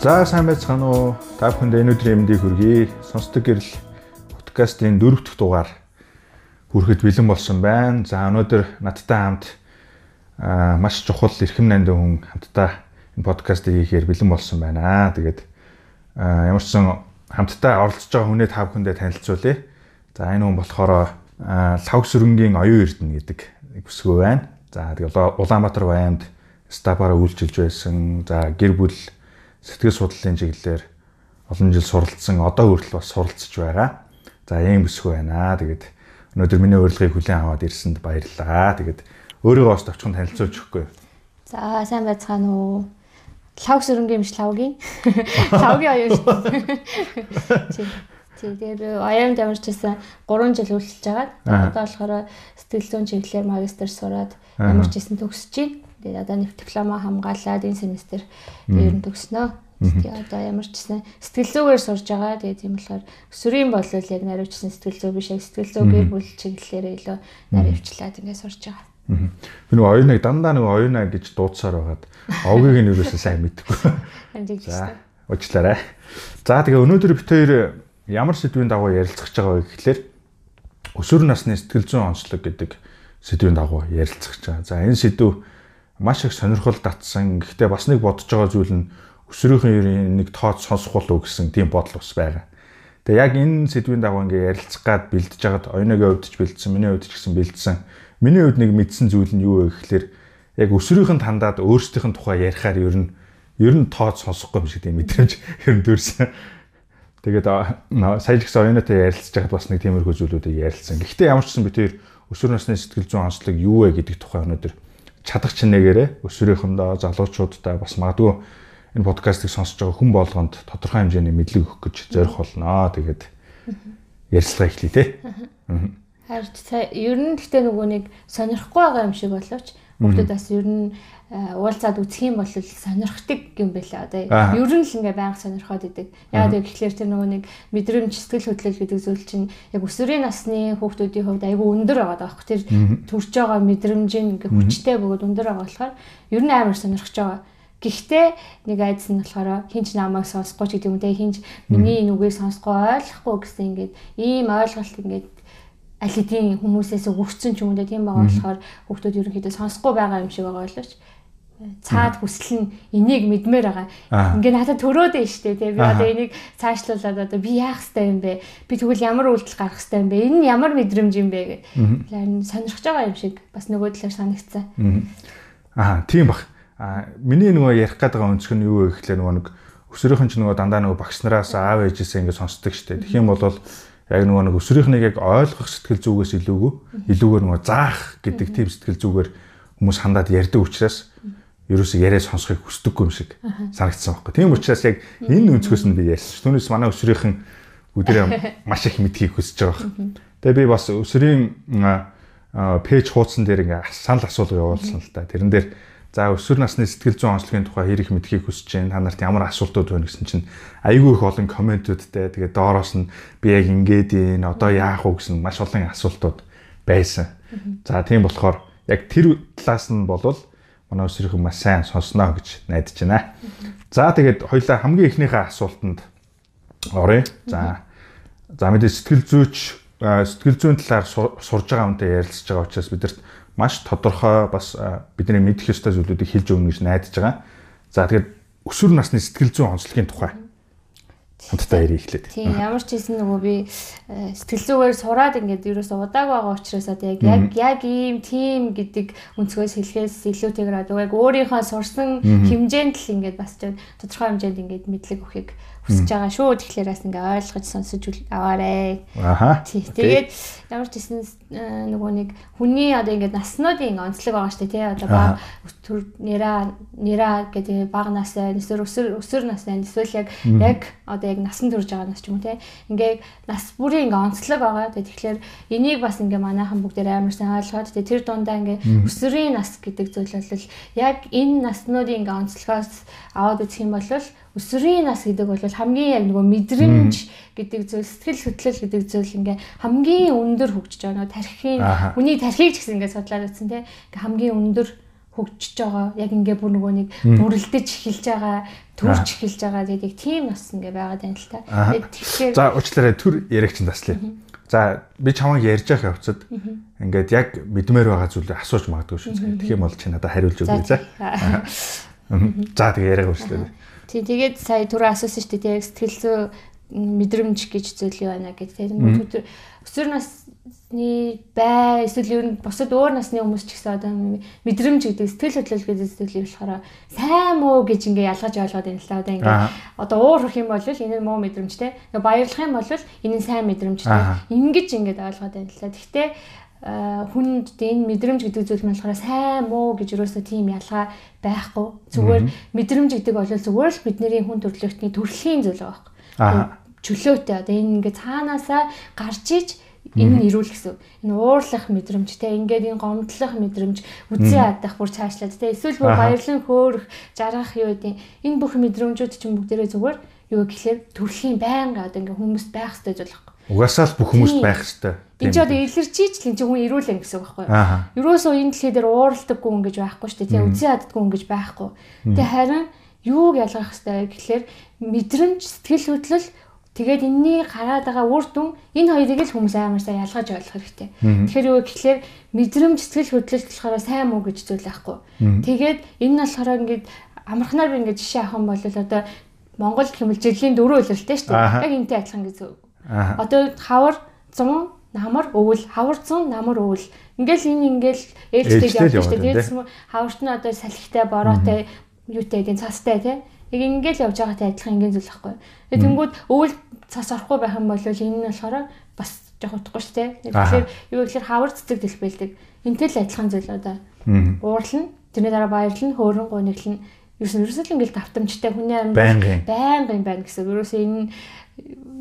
За сайн байцгаана уу? Та бүхэнд энэ өдрийн эмдийг хүргэе. Сонсдог гэрэл подкастын 4 дахь дугаар хүрэхэд бэлэн болсон байна. За өнөөдөр надтай хамт маш чухал эрхэм нандин хүн хамтдаа энэ подкастыг хийхээр бэлэн болсон байна. Тэгээд ямар ч сан хамтдаа оролцож байгаа хүнээ та бүхэндээ танилцуулъя. За энэ хүн болохоор лав сүрэнгийн оюун эрдэнэ гэдэг бүсгүй байна. За тэгээд Улаанбаатар баймд стабаараа үйлчилж байсан. За гэр бүл сэтгэл судлалын чиглэлээр олон жил суралцсан одоо хүртэл бас суралцж байгаа. За ийм бүсгүй байна. Тэгээд өнөөдөр миний урилгыг хүлээн аваад ирсэнд баярлалаа. Тэгээд өөрийгөө бас товчхон танилцуулж өгөхгүй. За сайн байцгаана уу? Лав сөрөнгийн биш лавгийн. Лавгийн аяа шүү. Тэгээд аяамд ямар ч гэсэн 3 жил үйлчилж байгаа. Одоо болохоор сэтгэл зүйн чиглэлээр магистр сураад ямар ч гэсэн төгсөж байна. Тэгээд одоо нэг диплома хамгаалаад энэ семестр ер нь төгснөө. Тэгээ одоо ямар ч гэсэн сэтгэл зүйгээр сурж байгаа. Тэгээ тийм болохоор өсвөрийн болол яг наривчсан сэтгэл зүй биш сэтгэл зүй гэр бүл чиглэлээр илүү наривчлаад ингээд сурж байгаа. Би нөгөө оюуныг дандаа нөгөө оюунаа гэж дуудсаар байгаад овгийг нь юусоо сайн мэдгүй. За уучлаарай. За тэгээ өнөөдөр бид хоёр ямар сэдвийн дагуу ярилцах гэж байгаа вэ гэхлээр өсвөр насны сэтгэл зүйн онцлог гэдэг сэдвийн дагуу ярилцах гэж байгаа. За энэ сэдв маш их сонирхол татсан. Гэхдээ бас нэг бодож байгаа зүйл нь өсвөрийнхөө нэг тоод сонсох болов гэсэн тийм бодол бас байгаа. Тэгээ яг энэ сэдвийн дагуу ингээ ярилцах гад бэлдэж хагаад оюуныгаа өвдөж бэлдсэн, миний өвдөж гэсэн бэлдсэн. Миний хувьд нэг мэдсэн зүйл нь юу вэ гэхээр яг өсвөрийнх нь тандаад өөрсдийнх нь тухай ярихаар ер нь ер нь тоод сонсохгүй юм шиг тийм мэдрэмж ер нь төрсэн. Тэгээд сая ч гэсэн оюунатай ярилцж байхад бас нэг тиймэрхүү зүйлүүдийг ярилцсан. Гэхдээ ямар ч гэсэн би тэр өсвөр насны сэтгэл зүйн онцлог юу вэ гэдэг тухай өнөөдөр чадах чинээгээрээ өсвөрийнхөндөө залуучуудтай бас магадгүй энэ подкастыг сонсож байгаа хүн болгонд тодорхой хэмжээний мэдлэг өгөх гэж зорих болно. Тэгээд ярилцлага эхлэе те. Харин ер нь гэхдээ нөгөө нэг сонирхгүй байгаа юм шиг боловч Хүүхдүүд бас ер нь уулзаад үзэх юм бол сонирхдаг юм байна одоо. Ер нь л ингээ байнга сонирхоод идэг. Яагаад вэ гэхлээр тэр нөгөө нэг мэдрэмж сэтгэл хөдлөл гэдэг зүйл чинь яг өсвөрийн насны хүүхдүүдийн хувьд айгүй өндөр байгаа даахгүй тэр төрж байгаа мэдрэмж нь ингээ хүчтэй бөгөөд өндөр байгаа болохоор ер нь амар сонирхож байгаа. Гэхдээ нэг айдас нь болохоор хинч намайг сонсохгүй ч гэдэг юм те хинч миний нүгийг сонсохгүй ойлгохгүй гэсэн ингээд ийм ойлголт ингээд аль хэдийн хүмүүсээс өгөгдсөн ч юм уу тийм байгаа болохоор хүүхдүүд ерөнхийдөө сонсохгүй байгаа юм шиг байгаа боловч цаад хүсэл нь энийг мэдмээр байгаа. Ингээ надад төрөөд нь штэ тий. Би одоо энийг цаашлуулад одоо би яах хэвтэй юм бэ? Би тэгвэл ямар үйлдэл гаргах хэвтэй юм бэ? Энэ нь ямар мэдрэмж юм бэ гэх. Тэгэхээр сонирхож байгаа юм шиг бас нөгөө талаар санагцсан. Аа тийм бах. Аа миний нөгөө ярих гээд байгаа өнцг нь юу вэ гэхлээр нөгөө нэг өсвөрийнхэн ч нөгөө дандаа нөгөө багш нараас аав ээжээсээ ингээ сонсдог штэ. Тэгэх юм бол яг нөгөө нэг өсвөрийнхнийг яг ойлгох сэтгэл зүгээс илүүгүй илүүгээр нөгөө заах гэдэг тийм сэтгэл зүгээр хүмүүс хандаад ярьдаг учраас ерөөсөө яриа сонсохыг хүсдэггүй юм шиг санагдсан байхгүй. Тийм учраас яг энэ өнцгөөс нь би ярьсан. Түүнээс манай өсвөрийнхэн бүгдээ маш их мэдхийг хүсэж байгаа юм. Тэгээ би бас өсвөрийн пэйж хуудсан дээр ингээ санал асуулга явуулсан л та. Тэрэн дээр За өсвөр насны сэтгэл зүйн онцлогийн тухай хэрэг мэдхийг хүсэж байна. Та нарт ямар асуултууд байна гэсэн чинь айгүй их олон комментүүдтэй. Тэгээд доороос нь би яг ингээд энэ одоо яах вэ гэсэн маш олон асуултууд байсан. За тийм болохоор яг тэр талаас нь болвол манай өсвөрийнхэн маш сайн сонсноо гэж найдаж байна. За тэгээд хоёлаа хамгийн эхнийхээ асуултанд оръё. За за мэдээ сэтгэл зүйч сэтгэл зүйн талаар сурж байгаа хүнтэй ярилцж байгаа учраас бидэрт маш тодорхой бас бидний мэдэх ёстой зүйлүүдийг хэлж өгнө гэж найдаж байгаа. За тэгээд өсвөр насны сэтгэл зүйн онцлогийн тухай хамтдаа ярих эхлэв. Тийм ямар ч хэлсэн нөгөө би сэтгэл зүгээр сураад ингээд ерөөсөө удааг байгаа учраас одоо яг яг яг ийм тийм гэдэг өнцгөөс хэлхээс илүүтэйгээр одоо яг өөрийнхөө сурсан хэмжээнд л ингээд бас тодорхой хэмжээнд ингээд мэдлэг өгөхийг хүсэж байгаа шүү. Тэгэхээр бас ингээ ойлгож сонсож аваарэ. Аха. Тэгээд ямар ч гэсэн нөгөө нэг хүний одоо ингээ наснуудын онцлог байгаа дээ тий. Одоо баг төр нэраа нэраа гэдэг баг насаа эсвэл өсөр өсөр насаа эсвэл яг яг одоо яг насан турш байгаа нас ч юм уу тий. Ингээ нас бүрийн ингээ онцлог байгаа. Тэгэхээр энийг бас ингээ манайхан бүгдээр амар сайн ойлгоод тий тэр дундаа ингээ өсвөрийн нас гэдэг зүйл бол яг энэ наснуудын ингээ онцлогоос аваад үзэх юм бол өсвөрийн нас гэдэг бол хамгийн яг нөгөө мэдрэмж гэдэг зүйл сэтгэл хөдлөл гэдэг зүйл ингээ хамгийн өндөр хөгжиж байгаа. Нөгөө тархины хүний тархийг ч гэсэн ингээ судлаад үзсэн те. Ингээ хамгийн өндөр хөгжиж байгаа. Яг ингээ бүр нөгөө нэг бүрлдэж эхэлж байгаа, төрж эхэлж байгаа гэдэг тийм нас ингээ байгаад байна л та. Тэгэхээр За уучлаарай төр яригч таслая. За би чамайг ярьж явах явцад ингээд яг мэдмээр байгаа зүйлээ асууж магадгүй шүү. Тэгэх юм бол чи надад хариулж өгье за. За. тэгээ яриаг уучлаарай. Тий тэгээд сая түрүү асуусан шүү дээ. Сэтгэл зүй мэдрэмж гэж зүйл юу байна гэдэг. Тэгээд өсвөр насны бай эсвэл ер нь бусад өөр насны хүмүүс ч гэсэн одоо мэдрэмж гэдэг сэтгэл хөдлөл гэдэг зүйлийг болохоор сайн муу гэж ингээ ялгаж ойлгоод байна л да. Одоо ингээ одоо уур хөх юм бол энэ муу мэдрэмж те. Баярлах юм бол энэ сайн мэдрэмж те. Ингиж ингээд ойлгоод байна л да. Гэхдээ хүнд энэ мэдрэмж гэдэг зүйл болохоор сайн муу гэж юусоо тийм ялгаа байхгүй. Зүгээр мэдрэмж гэдэг бол зүгээр л бидний хүн төрөлхтний төрөлхийн зүйл байхгүй. Чөлөөтэй. Одоо энэ ингээ цаанаасаа гарч иж энэ нь ирүүл гэсэн. Энэ уурлах мэдрэмж те ингээд энэ гомдлох мэдрэмж үзэн ядах бүр цаашлаад те эсвэл бүр баярлан хөөрөх жаргах юу гэдэг энэ бүх мэдрэмжүүд чинь бүгдээрээ зүгээр юу гэхлээр төрөлхийн байнга одоо ингээ хүмүүст байх хэрэгтэй зүйл байхгүй. Угасаал бүх хүмүүст байх хэрэгтэй. Энд ч одоо илэрчиж л энэ хүн ирүүлэн гэсэн үг байхгүй юу? Ерөөсөө энэ дэлхий дээр ууралдаггүй хүн гэж байхгүй шүү дээ. Тэгээ үзэн яддаггүй хүн гэж байхгүй. Тэгээ харин юуг ялгах хэрэгтэй гэхлээр мэдрэмж сэтгэл хөдлөл Тэгээд энэний гараад байгаа үр дүн энэ хоёрыг л хүмүүс аймарсаа ялгаж ойлгох хэрэгтэй. Тэгэхээр юу гэхлээр мэдрэмж сэтгэл хөдлөлт болохоор сайн муу гэж зүйл байхгүй. Тэгээд энэ нь болохоор ингээд амархнаар би ингээд жишээ авах юм бол одоо Монгол хэмэл жирлийн дөрөв үлрэлтэй шүү дээ. Яг энтэй адилхан гэж. Одоо хавар 100 намар өвөл хавар 100 намар өвөл ингээл энэ ингээл ээлжтэй явдаг шүү дээ. Тэгээд хаварт нь одоо салхитай бороотой юутай гэдэг цастай тий. Яг ингээл явж байгаатай адилхан ингийн зүйл байхгүй. Тэнгууд өвөл цас орохгүй байх юм бол энэ нь болохоор бас жоох утгагүй шүү дээ. Тэгэхээр юу гэхээр хавар цэцэг дэлбэлдэг. Энтэй л адилхан зүйл одоо. Уурлна, тэрний дараа баярлна, хөөрөн гуниглна. Юусэн ерөөсөө л ингээл давтамжтай хүний амьд байнгын байнгын байна гэсэн. Ерөөсөө энэ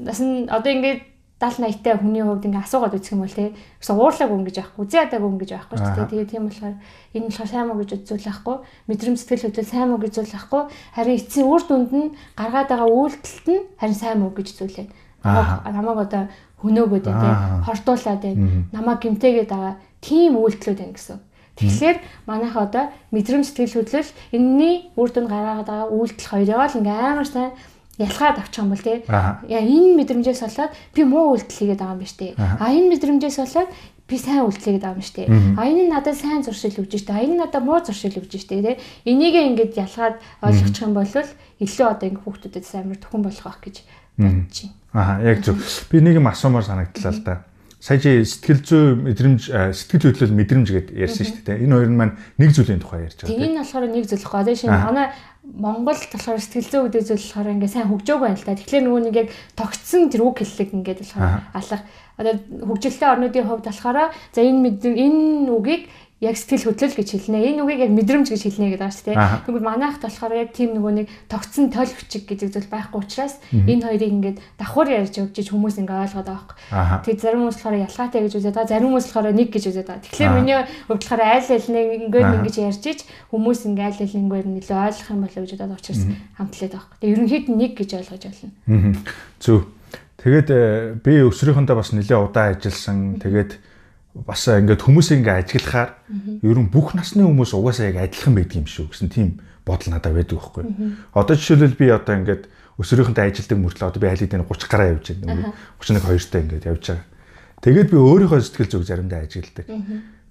бас нь одоо ингээд 70 80-тай хүний хувьд ингээ асуугаад үзэх юм бол тий. Гэсэн уурлаг өнгө гэж байхгүй, үзээ адаг өнгө гэж байхгүй ч тий. Тэгээд тийм болохоор энэ болохоор сайн муу гэж үзүүл байхгүй, мэдрэмж сэтгэл хөдлөл сайн муу гэж үзүүл байхгүй. Харин эцсийн үр дүнд нь гаргаад байгаа үйлдэлт нь харин сайн муу гэж зүйлээ. Намайг одоо хөнөөгөөд тий. Хортуулаад тий. Намайг гимтээгээд байгаа тийм үйлдэлүүд байна гэсэн. Тэгэхээр манайха одоо мэдрэмж сэтгэл хөдлөл энэний үр дүнд гаргаад байгаа үйлдэл хоёроо л ингээ амар сайн ялгаад авчих юм бол тий. Яа энэ мэдрэмжээс болоод би муу үйлдэл хийгээд байгаа юм биш тий. А энэ мэдрэмжээс болоод би сайн үйлдэл хийгээд байгаа юм дээ. А энэ нь надад сайн зуршил өгж штэ. А энэ надад муу зуршил өгж штэ тий. Энийг ингээд ялгаад ойлгочих юм бол илүү одоо ингээд хүүхдүүдэд амар төхөн болох байх гэж байна. Аа яг зөв. Би нэг юм асуумаар санагдлаа л да. Сая чи сэтгэл зүй мэдрэмж сэтгэл хөдлөл мэдрэмж гэдээ ярьсан шүү дээ. Энэ хоёр нь маань нэг зүйлийн тухай ярьж байгаа. Тийм энэ болохоор нэг зүйл гоо. Тэгээ шинэ манай Монгол болохоор сэтгэл зүй гэдэг зүйл болохоор ингээ сайн хөгжөөг байна л та. Тэгэхээр нөгөө нэг яг тогтсон тэр үг хэллэг ингээд болохоор алах. Одоо хөгжилтэй орнуудын хувьд болохоор за энэ энэ үгийг яг сэтгэл хөдлөл гэж хэлнэ. Энэ үгийг яг мэдрэмж гэж хэлнэ гэдэг шүү дээ. Тэгвэл манайхт болохоор яг тийм нөгөө нэг тогтсон тойл хүчиг гэдэг зүйл байхгүй учраас энэ хоёрыг ингээд давхар ярьж өгч хүмүүс ингээд ойлгоод байгаа. Тэгээд зарим хүмүүс болохоор ялгаатай гэж үзээд байгаа. Зарим хүмүүс болохоор нэг гэж үзээд байгаа. Тэгэхээр миний хувьд болохоор айл айл нэг ингээд ингэж ярьж ич хүмүүс ингээд айл айл ингээд нөлөө ойлгох юм болоо гэж бодоод учраас хамтлаад байгаа. Тэгээд ерөнхийд нь нэг гэж ойлгож байна. Зөв. Тэгээд э, би өсрийнхөндөө бас нэлээд удаан ажилласан. Тэгээд бас ингээд хүмүүсээ ингээд ажиглахаар ер нь бүх насны хүмүүс угаасаа яг адилхан байдаг юм шүү гэсэн тийм бодол надад байдаг байхгүй. Одоо жишээлбэл би одоо ингээд өсвөрийнхөнтэй ажилдаг мөртлөө одоо би айлд энэ 30 гараа явж байна. 31 2-тай ингээд явж байгаа. Тэгээд би өөрийнхөө сэтгэл зүг заримдаа ажигладаг.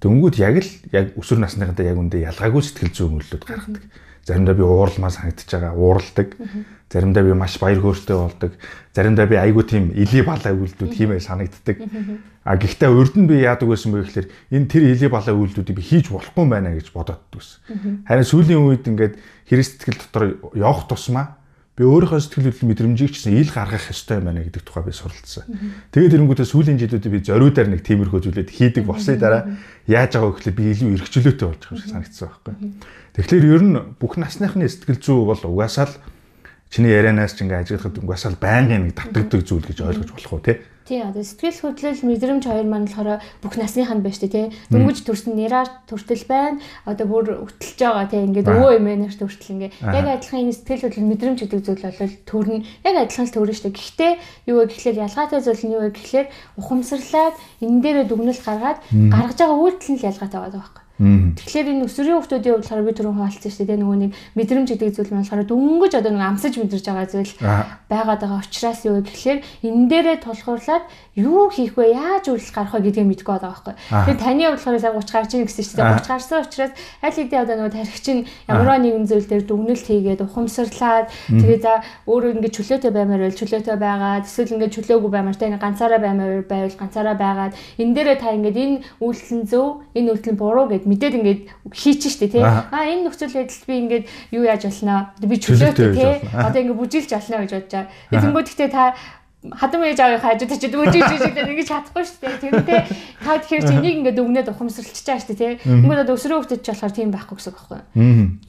Дөнгүүд яг л яг өсвөр насныхантай яг үндэ ялгаагүй сэтгэл зүйн үйлдэлүүд гаргадаг. Заримдаа би ууралмаа санагдаж байгаа, ууралдаг. Заримдаа би маш баяр хөөртэй болдог. Заримдаа би айгүй тийм илий балаа үйлдэлүүд хиймээр санагддаг. А гэхдээ урд нь би яадаг байсан бэ гэхээр энэ тэр илий балаа үйлдэлүүдийг би хийж болохгүй байна гэж бодоод байсан. Харин сүүлийн үед ингээд хэрэг сэтгэл дотор явах тусмаа би өөрийнхөө сэтгэл хөдлөл мэдрэмжийг ч гэсэн ил гаргах ёстой юм байна гэдэг тухай би суралцсан. Тэгээд эрэнгүүтээ сүүлийн жилүүдэд би зориудаар нэг тиймэрхүү зүйлүүд хийдэг болсны дараа яаж байгаа вэ гэхэл би илүү эрхчлөөтэй болж байгаа юм шиг санагдсан байхгүй. Тэгэхээр ер нь бүх насныхны сэтгэл зүй бол угаасаа л чиний ярианаас ч ингээ ажиглахад угаасаа л байнгын нэг татдаг зүйл гэж ойлгож болох уу те. Тий, одоо сэтгэл хөдлөл мэдрэмж хоёр маань болохоор бүх насныханд байна шүү дээ, тий. Дөнгөж төрсөн нэраар төртөл байна. Одоо бүр өтөлж байгаа тий. Ингээд өвөө эмээнээр төртөл ингээ. Яг адилхан энэ сэтгэл хөдлөл мэдрэмж гэдэг зүйл бол төрн яг адилхан л төрнө шүү дээ. Гэхдээ юу вэ гэхэлэр ялгаатай зүйл нь юу вэ гэхэлэр ухамсарлаад энэ дээрээ дүгнэлт гаргаад гаргаж байгаа үйлдэл нь ялгаатай байгаа байхгүй. Тэгэхээр энэ өсвөрийн хүмүүсийн хувьд болохоор би түрүүн хаалцсан шүү дээ. Нөгөө нэг мэдрэмж гэдэг зүйл нь болохоор дөнгөж одоо нэг амсаж мэдэрч байгаа зүйл байгаад байгаа учраас юу гэхээр энэ дээрээ тулгуурлаад юу хийх вэ? Яаж үйлдэл гарах вэ гэдгийг мэдгүй байгаа байхгүй. Тэгэхээр таны хувьд болохоор сайн 30 гарч ийн гэсэн чинь 30 гарсан учраас аль хэдийн одоо нөгөө тархич нь ямар нэгэн зүйл дээр дүгнэлт хийгээд ухамсарлаад тэгээ за өөрөө ингэ чөлөөтэй баймаар байл чөлөөтэй байгаад эсвэл ингэ чөлөөгүй баймаар та ингэ ганцаараа баймаар байвал ганцаараа байгаад энэ дээрээ та ингэ энэ үйлдэл нь зөв энэ үйлдэл нь буруу гэд мэдээд ингээд хийчих штэ тий. А энэ нөхцөл байдалд би ингээд юу яаж болно би чөлөөтэй тий. Одоо ингээд бүжиглж болно гэж бодож байгаа. Тэгэнгүүт гэхдээ та хадам ээж аавын хажууд очиж үжиж үжиж ингэж чадахгүй шүү дээ. Тэрнтэй та тэгэхээр чи энийг ингээд өгнөд ухамсарлаж байгаа шүү дээ. Ингээд одоо өсрөө хөвтөж болохоор тийм байхгүй гэсэн үг байхгүй.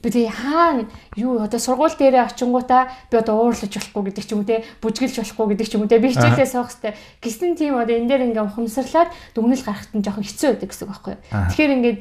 Би тэгээ хаана юу одоо сургууль дээрээ очингуудаа би одоо уурлаж болохгүй гэдэг ч юм уу те бүжгэлж болохгүй гэдэг ч юм уу те би хичээлээ суух хэрэгтэй. Гэсэн тийм одоо энэ дээр ингээд ухамсарлаад дүгнэл гарахт нь жоохон хэцүү байдаг гэсэн үг байхгүй. Тэгэхээр ингээд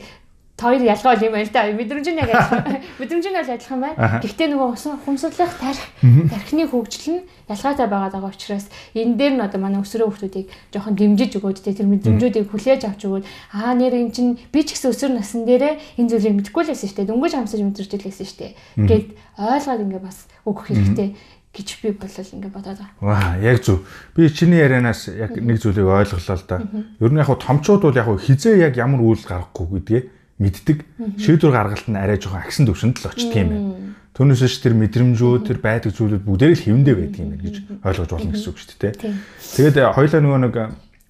хоёр ялгаа юм байна л да. Мэдрэмж нь яг адилхан. Мэдрэмж нь бол адилхан байна. Гэхдээ нөгөө хумсгалах тарих тархины хөгжил нь ялгаатай байгаа даа учраас энэ дээр нь одоо манай өсвөр хүмүүсийг жоохон дэмжиж өгөөд тэр мэдрэмжүүдийг хүлээж авч өгөөд аа нэр эн чинь би ч гэсэн өсвөр насн дээрээ энэ зүйлийг мэдэхгүй л байсан шүү дээ. Дөнгөж хамсаж мэдэрч байсан шүү дээ. Гэт ойлгоод ингээ бас өгөх хэрэгтэй гэж би болол ингээ бодоод байгаа. Ваа, яг зөв. Би чиний ярианаас яг нэг зүйлийг ойлголоо л да. Ер нь яг томчууд бол яг хизээ яг ямар үйл гаргахгүй гэдгээ мэддэг шийдвэр гаргалт нь арай жоохон агсан төвшөнд л очдөг юм байна. Түүнээс ч тэр мэдрэмжүүд тэр байдаг зүйлүүд бүгдээрээ л хэвэндээ байдаг юм байна гэж ойлгож болно гэсэн үг шүү дээ. Тэгээд э, хоёлаа нөгөө нэг э,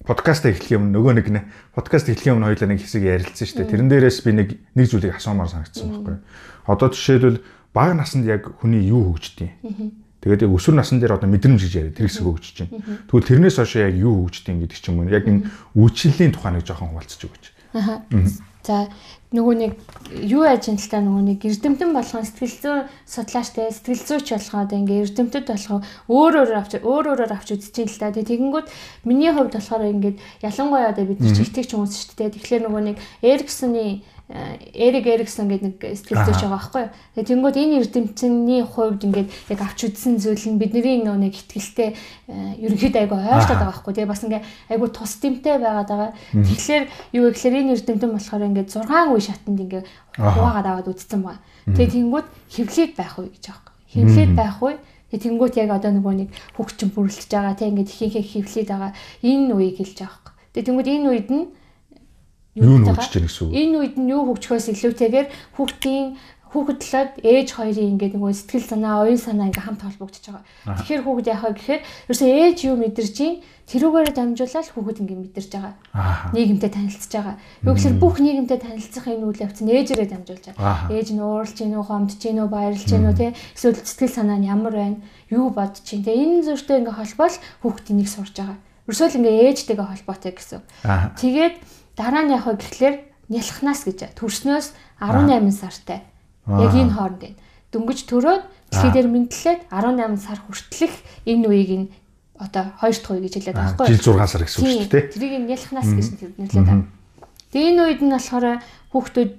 подкаст эхлэх юм нөгөө нэг нэ подкаст эхлэх юм хоёлаа нэг хэсэг ярилцсан шүү дээ. Тэрэн дээрээс би нэг нэг зүйлийг асуумаар санагдсан байхгүй. Одоо жишээлбэл бага наснд яг хүний юу хөгждөг юм. Тэгээд яг өсвөр насн дээр одоо мэдрэмж гэж яриад тэр хэсэг хөгжиж байна. Тэгвэл тэрнээс хойш яг юу хөгждөг гэдэг ч юм уу. Яг энэ үйлчлэлийн тухай нэг жоохон хуваалцаж өгөөч. Аа. За нөгөө нэг юу ажилтаа нөгөө нэг эрдэмтэн болгон сэтгэл зүйн судлаачтай сэтгэл зүйч болгоод ингээ эрдэмтэд болгоо өөр өөр авч өөр өөрөөр авч үзэж ин л та. Тэгэнгүүт миний хувьд болохоор ингээд ялангуяа одоо бид нар ч итгэж хүмүүс шүү дээ. Тэгэхээр нөгөө нэг Эриксоны Эрик Эриксон гэдэг нэг сэтгэл зүйч байгаа байхгүй юу. Тэгээ тэнгууд энэ эрдэмтний хувьд ингээд яг авч үзсэн зүйл нь бидний нөө нэг ихтгэлтэй ерөнхийдөө айгу ойлгоод байгаа байхгүй. Тэгээ бас ингээд айгу тус дэмтэй байгаад байгаа. Тэгэхээр юу гэхээр энэ эрдэмтэн болохоор ингээд 6 үе шатанд ингээд хуваагаад аваад үзсэн байгаа. Тэгээ тэнгууд хөвлөд байх уу гэж байгаа байхгүй. Хөвлөд байх уу Тэгээ тэнгуут яг одоо нөгөө нэг хөгчин бүрлэж байгаа тийм ингээд ихэнх хөвлөд байгаа энэ үеийг хэлж байгаа байхгүй. Тэгээ тэнгуут энэ үед нь юу хөгжиж байгаа гэсэн үг. Энэ үед нь юу хөгжихөөс илүүтэйгээр хүүхдийн хүүхэд талаад ээж хоёрын ингээд нөгөө сэтгэл санаа, оюун санаа ингээд хамт холбогдож байгаа. Тэгэхээр хүүхэд яхаа гэхээр ерөөсөө ээж юу мэдэрч чинь тэрүүгээр дамжуулаад хүүхэд ингээд мэдэрч байгаа. Нийгэмтэй танилцж байгаа. Юу гэхээр бүх нийгэмтэй танилцах энэ үйл явц нь ээжээрээ дамжуулж байгаа. Ээж нь ууралж гинөө, хомдж гинөө, баярлж гинөө тий. Эсвэл сэтгэл санаа нь ямар байна? Юу бодож чинь тий. Энэ зөртэй ингээд холбоол хүүхдийн нэг сурж байгаа. Ерөөсөө л ингээд ээжтэйгээ холбоотой гэсэн. Тэгээд Дараа нь яг хөө гэхлээр нялхнаас гэж төрснөөс 18 сартай. Яг энэ хооронд байна. Дөнгөж төрөөд дэлхий дээр мэдлээд 18 сар хүртэлх энэ үеийг нь одоо 2 дахь үе гэж хэлээд байгаа байхгүй юу? Жил 6 сар гэсэн үг шүү дээ. Тэрийг нялхнаас гэж нэрлээд байна. Тэгээ энэ үед нь болохоор хүүхдүүд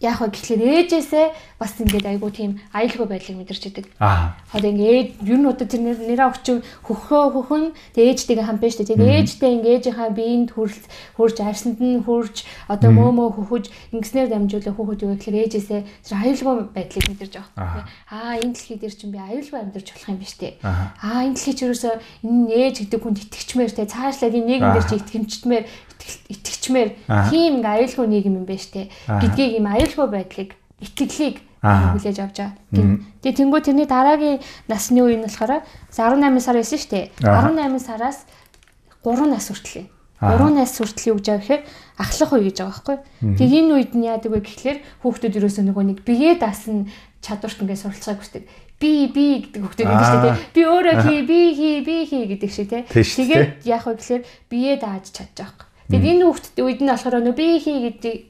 яг хөө гэхлээр ээжээсээ бас ингээд айгу тийм аюулгүй байдлыг мэдэрч идэг. Аа. Одоо ингээд ер нь одоо тэр нэрээ өгчөв хөхөө хөхөн тэгээ ээжтэйгээ хамбан штэ. Тэгээ ээжтэй ингээд ээжийнхаа биеинд хүрл хурж арсанд нь хурж одоо мөөмөө хөхөж ингэснээр дамжуулах хүүхэд юу гэхлээр ээжээсээ тэр аюулгүй байдлыг мэдэрч байгаа. Аа энэ дэлхий дээр чинь би аюулгүй амьдарч болох юм биш үү? Аа энэ дэлхий ч ерөөсөө энэ ээж гэдэг хүнд итгэчмээр те цаашлаад энэ нийгэм дээр чи итгэмжтмээр итгэчмээр тийм ингээ аюулгүй нийгэм юм байна штэ. Гэдгийг юм аюулгүй байдлыг итгэлийг хүлээж авч байгаа. Тэгээ тэнгуү тэрний дараагийн насны үе нь болохоор 18 сар байсан шүү дээ. 18 сараас 3 нас хүртэл. 3 нас хүртэл юу гэж байгаа гэхээр ахлах үе гэж байгаа байхгүй. Тэгээ энэ үед нь яадаг вэ гэхлээр хүүхдүүд ерөөсөө нөгөө нэг биеэ даасан чадварт ингээд суралцахыг хүсдэг. Би би гэдэг хөхтэй гэдэг шүү дээ. Би өөрөө хий, би хий, би хий гэдэг шиг тий. Тэгээд яах вэ гэхлээр биеэ дааж чадчих واخ. Тэгээд энэ хүүхдэд үед нь болохоор нөө би хий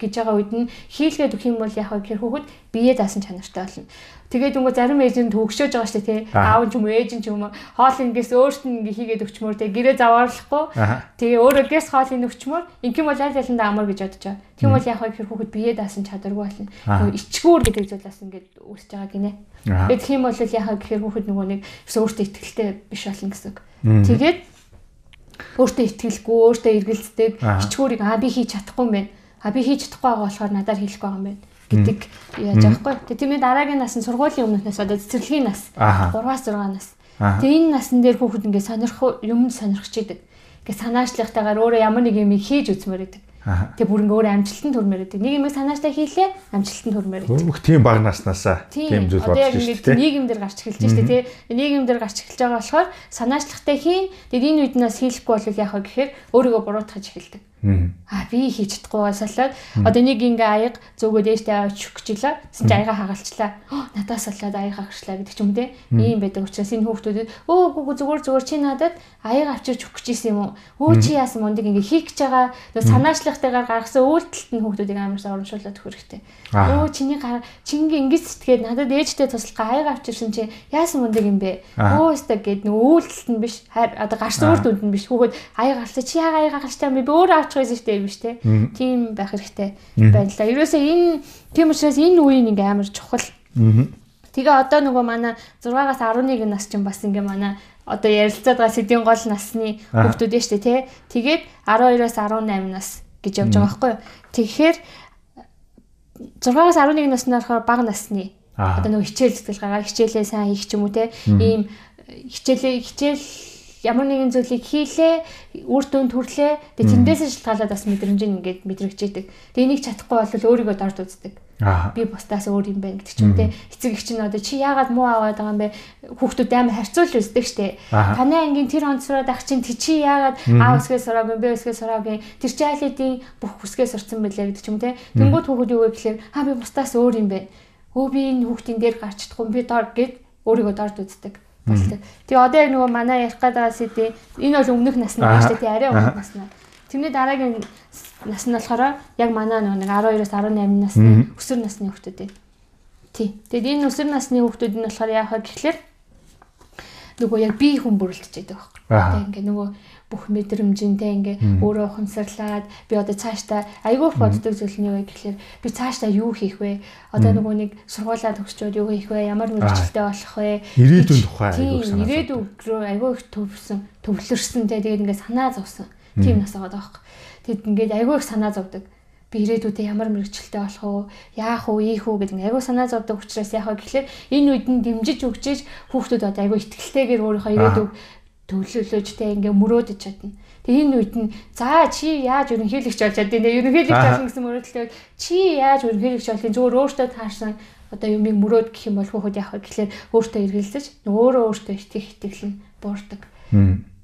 гэж байгаа үед нь хийлгээд өгөх юм бол яг гэхээр хүүхэд бие даасан чанартай болно. Тэгээд өнгө зарим ээж нь төгшөөж байгаа шүү дээ тий. Аав ч юм уу ээж ч юм уу хоол ингээс өөрт нь ингээ хийгээд өгчмөр тий. Гэрээ заваарлахгүй. Тэгээ өөрөө гэс хоолыг өгчмөр ингээм бол аль алиндаа амар гэж бодож байгаа. Тийм бол яг гэхээр хүүхэд бие даасан чадваргүй болно. Ичгүүр гэдэг зүйлээс ингээд үүсэж байгаа гинэ. Тэгээд тийм бол яг гэхээр хүүхэд нөгөө нэг өөртөө ихтэй биш болно гэсэн үг. Тэгээд өөртөө итгэлгүй, өөртөө эргэлздэг хичгүүрийг аа би хийж чадахгүй юм байна. А би хийж чадахгүй байгаа болохоор надаар хэлэхгүй байгаа юм байна гэдэг яаж аахгүй. Тэгээ тэрний дараагийн нас нь сургуулийн өмнөхнөөс одоо цэцэрлэгийн нас 3-аас 6 нас. Тэгээ энэ насн дээр хүүхэд ингээд сонирх юм сонирхч идэг. Ингээд санаачлахтайгаар өөрөө ямар нэг юм хийж үзмээр идэг. Тэгээ бүр ингээ өөр амжилтанд хүрмээр байдаг. Нэг юм санаачтай хийлээ, амжилтанд хүрмээр байдаг. Бүх тийм баг наснаасаа тийм зүйл бодож шүү дээ. Нийгэм дээр гарч эхэлж шүү дээ, тий. Нийгэм дээр гарч эхэлж байгаа болохоор санаачлагтай хийн. Тэгээд энэ үед нас хийхгүй бол яах вэ гэхээр өөрийгөө буруутгаж эхэлдэг. Аа би хийж чадахгүй болоод одоо нэг ингээ аяг зөөгөө дээштэй аваад шүхчихлээ. Тэсэн чи аяга хагалчлаа. Надаас болоод аяга хагалчлаа гэдэг ч юм те. Ийм байдаг учраас энэ хүүхдүүдэд өө гүг зүгээр зүгээр чи надад аяга авчирч өгөх гэсэн юм уу? Өө чи яасан мундаг ингээ хийх гэж байгаа. Санаачлагтайгаар гаргасан үйлдэлт нь хүүхдүүдийг амарсаа урамшуулад өгөх хэрэгтэй. Өө чиний гар чингийн ингэж сэтгээд надад ээжтэй туслах аяга авчирсан чи яасан мундаг юм бэ? Өө өстө гэд нөө үйлдэлт нь биш. Одоо гарсан үр дүнд нь биш. Хүүхэд аяга гарсан чи яга аяга гарчтай юм бэ? Би өөрөө шүү дээ биш те. Тийм байх хэрэгтэй да. Ерөөсөө энэ тийм учраас энэ үеийн ингээ амар чухал. Тэгээ одоо нөгөө манай 6-аас 11 нас чинь бас ингээ манай одоо ярилцаад байгаа сэдийн гол насны хүүхдүүд ээ дээ тий. Тэгээд 12-аас 18 нас гэж явж байгаа байхгүй юу. Тэгэхээр 6-аас 11 насны болохоор бага насны одоо нөгөө хичээл зүтгэл гараа хичээлээ сайн хийх ч юм уу те ийм хичээлээ хичээл ямар нэгэн зүйлийг хийлээ, үр дүн төрлөө. Тэгээ тэндээс шалтгаалаад бас мэдрэмж нь ингээд мэдрэгчээдэг. Тэгээ энийг чадахгүй бол өөрийгөө дорд үздэг. Би бусдаас өөр юм байна гэдэг ч юм те. Эцэг их чинь одоо чи яагаад муу аваад байгаа юм бэ? Хүүхдүүд амар харьцуулж үздэг штэ. Танай ангийн тэр онд сураад ах чинь чи яагаад аа өсгөө сураагүй бэ өсгөө сураагүй. Тэр чи айлын бүх хүсгээ сурцсан байлаа гэдэг ч юм те. Тэнгүүд хүүхдүүд юу вэ гэхээр аа би бусдаас өөр юм байна. Өө би энэ хүүхдийн дээр гарч чадахгүй би дор гэд өөрийгөө дорд үздэг болтой. Тэгээ одоо яг нөгөө манай ярих гэдэг сэдэ энэ бол өмнөх насны байна шүү дээ. Арай өмнөх насна. Тэрний дараагийн нас нь болохоор яг манай нөгөө нэг 12-оос 18 насны өсвөр насны хүүхдүүд ээ. Тий. Тэгээд энэ өсвөр насны хүүхдүүд нь болохоор яах вэ гэхэлэр нөгөө яг бие хүн бүрэлдэж байдаг байхгүй. Тэгээ ингээ нөгөө бүх мэдрэмжинтэй ингээ өөрөө ухамсарлаад би одоо цаашдаа айгүй боддог зүйл нь юу вэ гэхэлэр би цаашдаа юу хийх вэ? Одоо нөгөө нэг сургуулаа төгсчөөд юу хийх вэ? Ямар мэрэгчлээ болох вэ? Ирээдүйн тухай айгүй санаа. Ирээдүйн рүү айгүй их төвлөрсөн, төвлөрсөн те тэгээд ингээ санаа зовсон. Тийм нас байгаа даахгүй. Тэгэд ингээд айгүй их санаа зовдөг би ирээдүйдээ ямар мэрэгчлээ болох уу, яах уу, ийх үү гэдэг айгүй санаа зовдөг учраас яах вэ гэхлээр энэ үед нь дэмжиж өгчээж хүүхдүүд одоо айгүй ихтгэлтэйгээр өөрийнхөө ирээдүйг төвлөлөөжтэй ингээ мөрөөдөж чадна. Тэгээ энэ үед нь за чи яаж ерөнхийлөгч болж чаддیں۔ Тэгээ ерөнхийлөгч болно гэсэн мөрөөдөлтэй чи яаж ерөнхийлөгч болохын зүгээр өөртөө таарсан одоо юмыг мөрөөд гэх юм бол хүүхэд яах вэ гэхлээр өөртөө эргэлзэж өөрөө өөртөө итгэх итгэл нь буурдаг.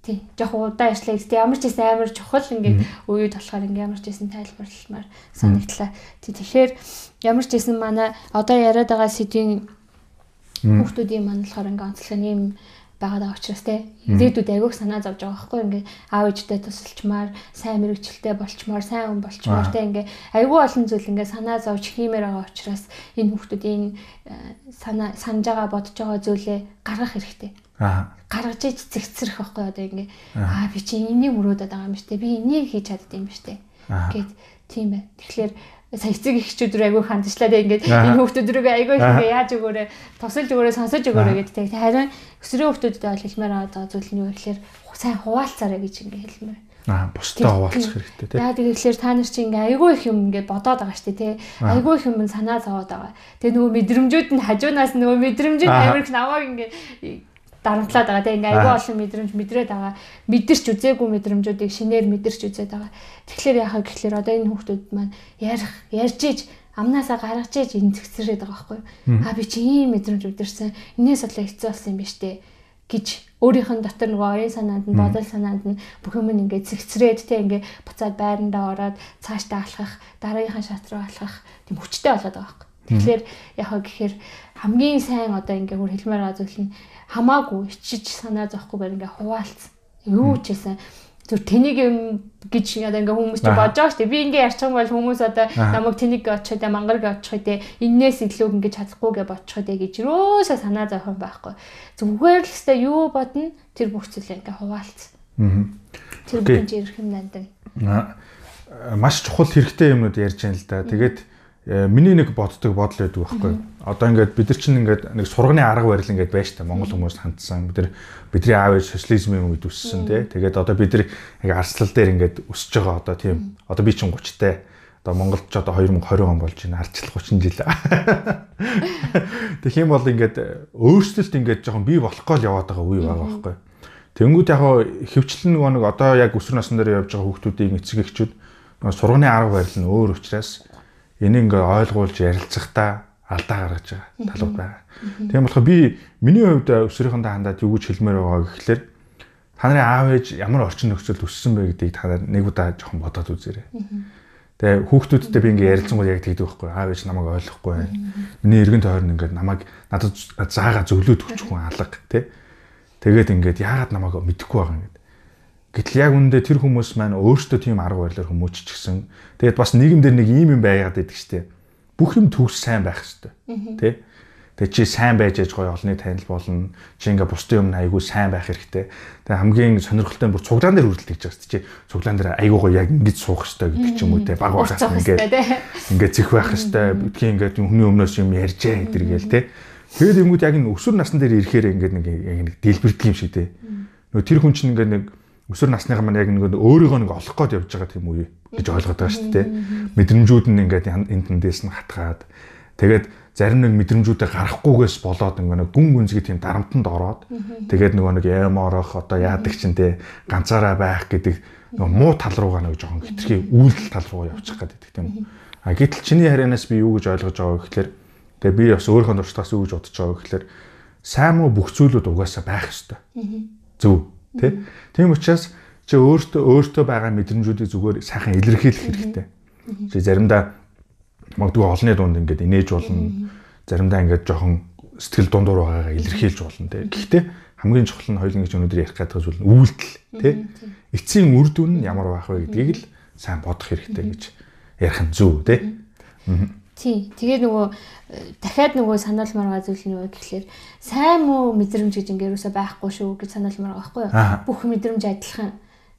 Тий. Жохо удаа ярьчлаа гэдэг ямар ч гэсэн амар чухал ингээд үед болохоор ингээд ямар ч гэсэн тайлбарламаар санагдлаа. Тий. Тэгэхээр ямар ч гэсэн манай одоо яриад байгаа сэдвийн хүүхдүүдийн маань болохоор ингээд онцлог юм байгаад байгаа учраас те. Ирээдүйд агиух санаа зовж байгаа байхгүй. Ингээ аав ээжтэй тусалчмаар сайн мэрэгчлээ болчмоор сайн хүн болчмоор те. Ингээ айгүй олон зүйл ингээ санаа зовж хиймээр байгаа учраас энэ хүмүүсийн э, санаа санаж байгаа бодож байгаа зүйлээ гаргах хэрэгтэй. Аа. Гаргаж иж зэгцрэх байхгүй одоо ингээ. Аа. Би чи энийг мөрөөдөд байгаа юм штэ би энийг хийж чаддаг юм штэ гэд тийм бай. Тэгэхээр сая эцэг эхчүүд рүү айгүй хандчлаа тэг ингээд энэ хүүхдүүд рүү айгүй их ингээ яаж өгөөрэ тусалж өгөөрэ сонсож өгөөрэ гэдэг. Харин өсрөө хүүхдүүдэд бол хэлмээр байгаа зүйл нь юу гэхээр сайн хуваалцаарай гэж ингээ хэлмээр. Аа бусдаа хуваалцах хэрэгтэй тийм. Яа тэгэхээр та нар чи ингээ айгүй их юм ингээ бодоод байгаа шүү дээ тий. Айгүй их юм санаа зовоод байгаа. Тэгээ нөгөө мэдрэмжүүд нь хажуунаас нөгөө мэдрэмжүүд амир их намайг ингээ дарамтлаад байгаа. Тийм ингээ айгүй олон мэдрэмж мэдрээд байгаа. Мэдэрч үзээгүй мэдрэмжүүдийг шинээр мэдэрч үзээд байгаа. Тэгэхээр яхаа гэхэлэр одоо энэ хүүхдүүд маань ярих ярьж иж амнаасаа гаргаж иж энэ зэгцрээд байгаа байхгүй а би чи ийм мэдрэмж мэдэрсэн энэс болоо хэцүү болсон юм ба штэ гэж өөрийнх нь дотор нөгөө оюун санаанд нь бодол санаанд нь бүх юм ингээд зэгцрээд те ингээд буцаад байрандаа ороод цаашдаа алхах дараагийнхаа шат руу алхах тийм хүчтэй болоод байгаа байхгүй тэгэхээр яхаа гэхээр хамгийн сайн одоо ингээд хөр хэлмээр байгаа зүйл нь хамаагүй ичиж санаа зовхгүй байр ингээ хуваалцсан. Юу ч гэсэн зүр тэнийг юм гэж одоо ингээ хүмүүс ч бодож байгаа шүү дээ. Би ингээ ярьчих юм бол хүмүүс одоо намайг тэнийг очих дээ, мангарг очих дээ, энээс илүү ингээ чадахгүй гэж бодчих дээ гэж юусаа санаа зовх юм байхгүй. Зүгээр л хэвээр юу бодно тэр бүх зүйлээ ингээ хуваалцсан. Аа. Тэр бүхэн ирэх юм нандин. Аа маш чухал хэрэгтэй юмнууд ярьж байна л да. Тэгээд Э, миний нэг боддог бодол байдаг байхгүй. Одоо ингээд бид нар чинь ингээд нэг сурганы арга барил ингээд байж та Монгол хүмүүс хандсан. Бид нар бидний аав ээж социализмын үед өссөн тий. Тэгээд одоо бид нар яг арслал дээр ингээд өсөж байгаа одоо тийм одоо би чинь 30 таа Одоо Монголд ч одоо 2020 он болж байна. Арчлах 30 жил. Тэгэх юм бол ингээд өөрсдөлт ингээд жоохон бий болохгүй л яваад байгаа үе байгаа байхгүй. Тэнгүүд яг хөвчлэн нөгөө нэг одоо яг өсвөр насны дээр явж байгаа хүүхдүүдийн эцэг эхчүүд сургууны арга барил нь өөр учраас энийг ингээд ойлгуулж ярилцахдаа алдаа гаргаж байгаа талууд байгаа. Тийм болохоор би миний хувьд өсвөрийнхөндөө хандаад юу гэж хэлмээр байгаа гэхэлэр та нарын аав ээж ямар орчин нөхцөлд өссөн бэ гэдгийг та нар нэг удаа жоохон бодоод үзээрэй. Тэгээ хүүхдүүдтэй би ингээ ярилцсангууд яг тэгдэг байхгүй аав ээж намайг ойлгохгүй байна. Миний эргэн тойрон ингээ намайг надад заагаа зөвлөөд өгч хүн алга тий. Тэгээд ингээд яагаад намайг мэдэхгүй байгаа юм Гэтэл яг үүндээ тэр хүмүүс маань өөрсдөө тийм арга барилаар хүмүүжчихсэн. Тэгээд бас нийгэмдэр нэг ийм юм байгаад байдаг штеп. Бүх юм төгс сайн байх хэрэгтэй. Тэ? Тэгээ чи сайн байж аж гоё олны танил болно. Чи ингээ бусдын өмнө айгүй сайн байх хэрэгтэй. Тэгээ хамгийн сонирхолтой нь бүр цуглаан дээр хүрэлт гэж байгаа чи цуглаан дээр айгүй гоё яг ингэж суух хэрэгтэй гэдэг ч юм уу те баг багаас ингээ ингээ зэх байх хэрэгтэй. Бидгийн ингээ хүний өмнөөс юм ярьжээ гэдэргээл те. Тэгээд юмгууд яг энэ өсвөр насны дээр ирэхээр ингээ нэг нэг дэлбэрдэг юм шиг те. Нөө тэр хүн чинь ингээ нэг өсвөр насныхаа маань яг нэг өөрийгөө нэг олох гээд явж байгаа тийм үе гэж ойлгоод байгаа шүү дээ. Мэдрэмжүүд нь ингээд энд тэндээс нь хатгаад тэгээд зарим нэг мэдрэмжүүдээ гарахгүйгээс болоод ингээ нэг гүн гүнзгий тийм дарамтанд ороод тэгээд нөгөө нэг яморох одоо яадаг чинь те ганцаараа байх гэдэг нөгөө муу тал руугаа нэг жоохон хитрхи үйлдэл тал руу явчих гэдэг тийм. А гэтэл чиний харианаас би юу гэж ойлгож байгаа гэхээр тэгээ би бас өөрийнхөө дуртаас юу гэж бодож байгаа гэхээр сайн муу бүх зүйлүүд угаасаа байх ёстой. Зөв тий. Тийм учраас чи өөртөө өөртөө байгаа мэдрэмжүүдийг зүгээр сайхан илэрхийлэх хэрэгтэй. Чи заримдаа магадгүй олонний дунд ингээд инээж болно. Заримдаа ингээд жоохон сэтгэл дундуур байгаагаа илэрхийлж болно те. Гэхдээ хамгийн чухал нь хоёулын гэж өнөөдөр ярих гэдэг зүйл нь үйлдэл те. Эцсийн үр дүн нь ямар байх вэ гэдгийг л сайн бодох хэрэгтэй гэж ярих нь зөв те. Тий. Тэгээ нөгөө дахиад нөгөө санаалмаар байгаа зүйл нь юу гэхэлэр сайн муу мэдрэмж гэж ингээ юусаа байхгүй шүү гэж санаалмаар байгаа байхгүй юу? Бүх мэдрэмж адилхан.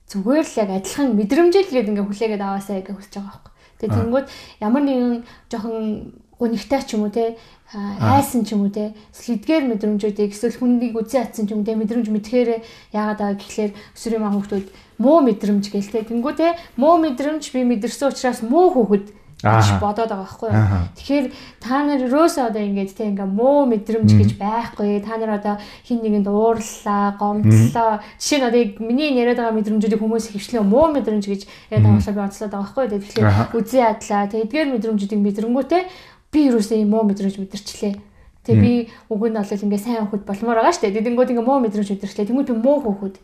Зүгээр л яг адилхан мэдрэмжэл гээд ингээ хүлээгээд аваасаа гэж хүсэж байгаа байхгүй. Тэгээ тэнгууд ямар нэгэн жоохон гонигтай ч юм уу те айсан ч юм уу те эдгээр мэдрэмжүүдийг эсвэл хүнийг үзэн атсан ч юм те мэдрэмж мэдхээр яагаад байгаа гэхлээр өсвөрийн маань хүүхдүүд муу мэдрэмж гээл те. Тэнгүү те муу мэдрэмж би мэдэрсэн учраас муу хүүхэд гэж бодоод байгаа байхгүй юу. Тэгэхээр та нар өрөөсөө одоо ингэж те ингээ муу мэдрэмж гэж байхгүй. Та нар одоо хин нэгэнд уурлаа, гомдлоо. Жишээ нь одоо миний яриад байгаа мэдрэмжүүдийг хүмүүс хөвчлээ муу мэдрэмж гэж яриад байгаа болохоор би онцлоод байгаа байхгүй юу. Тэгэхээр үзээ адлаа. Тэг эдгээр мэдрэмжүүдийг мэдрэнгүүтээ би өрөөсөө юм муу мэдрэмж мэдэрчлээ. Тэгээ би уг нь бол ингээ сайн хөхөд болмоор байгаа шүү дээ. Тэнгүүд ингээ муу мэдрэмж мэдэрчлээ. Тэнгүүд муу хөхөд.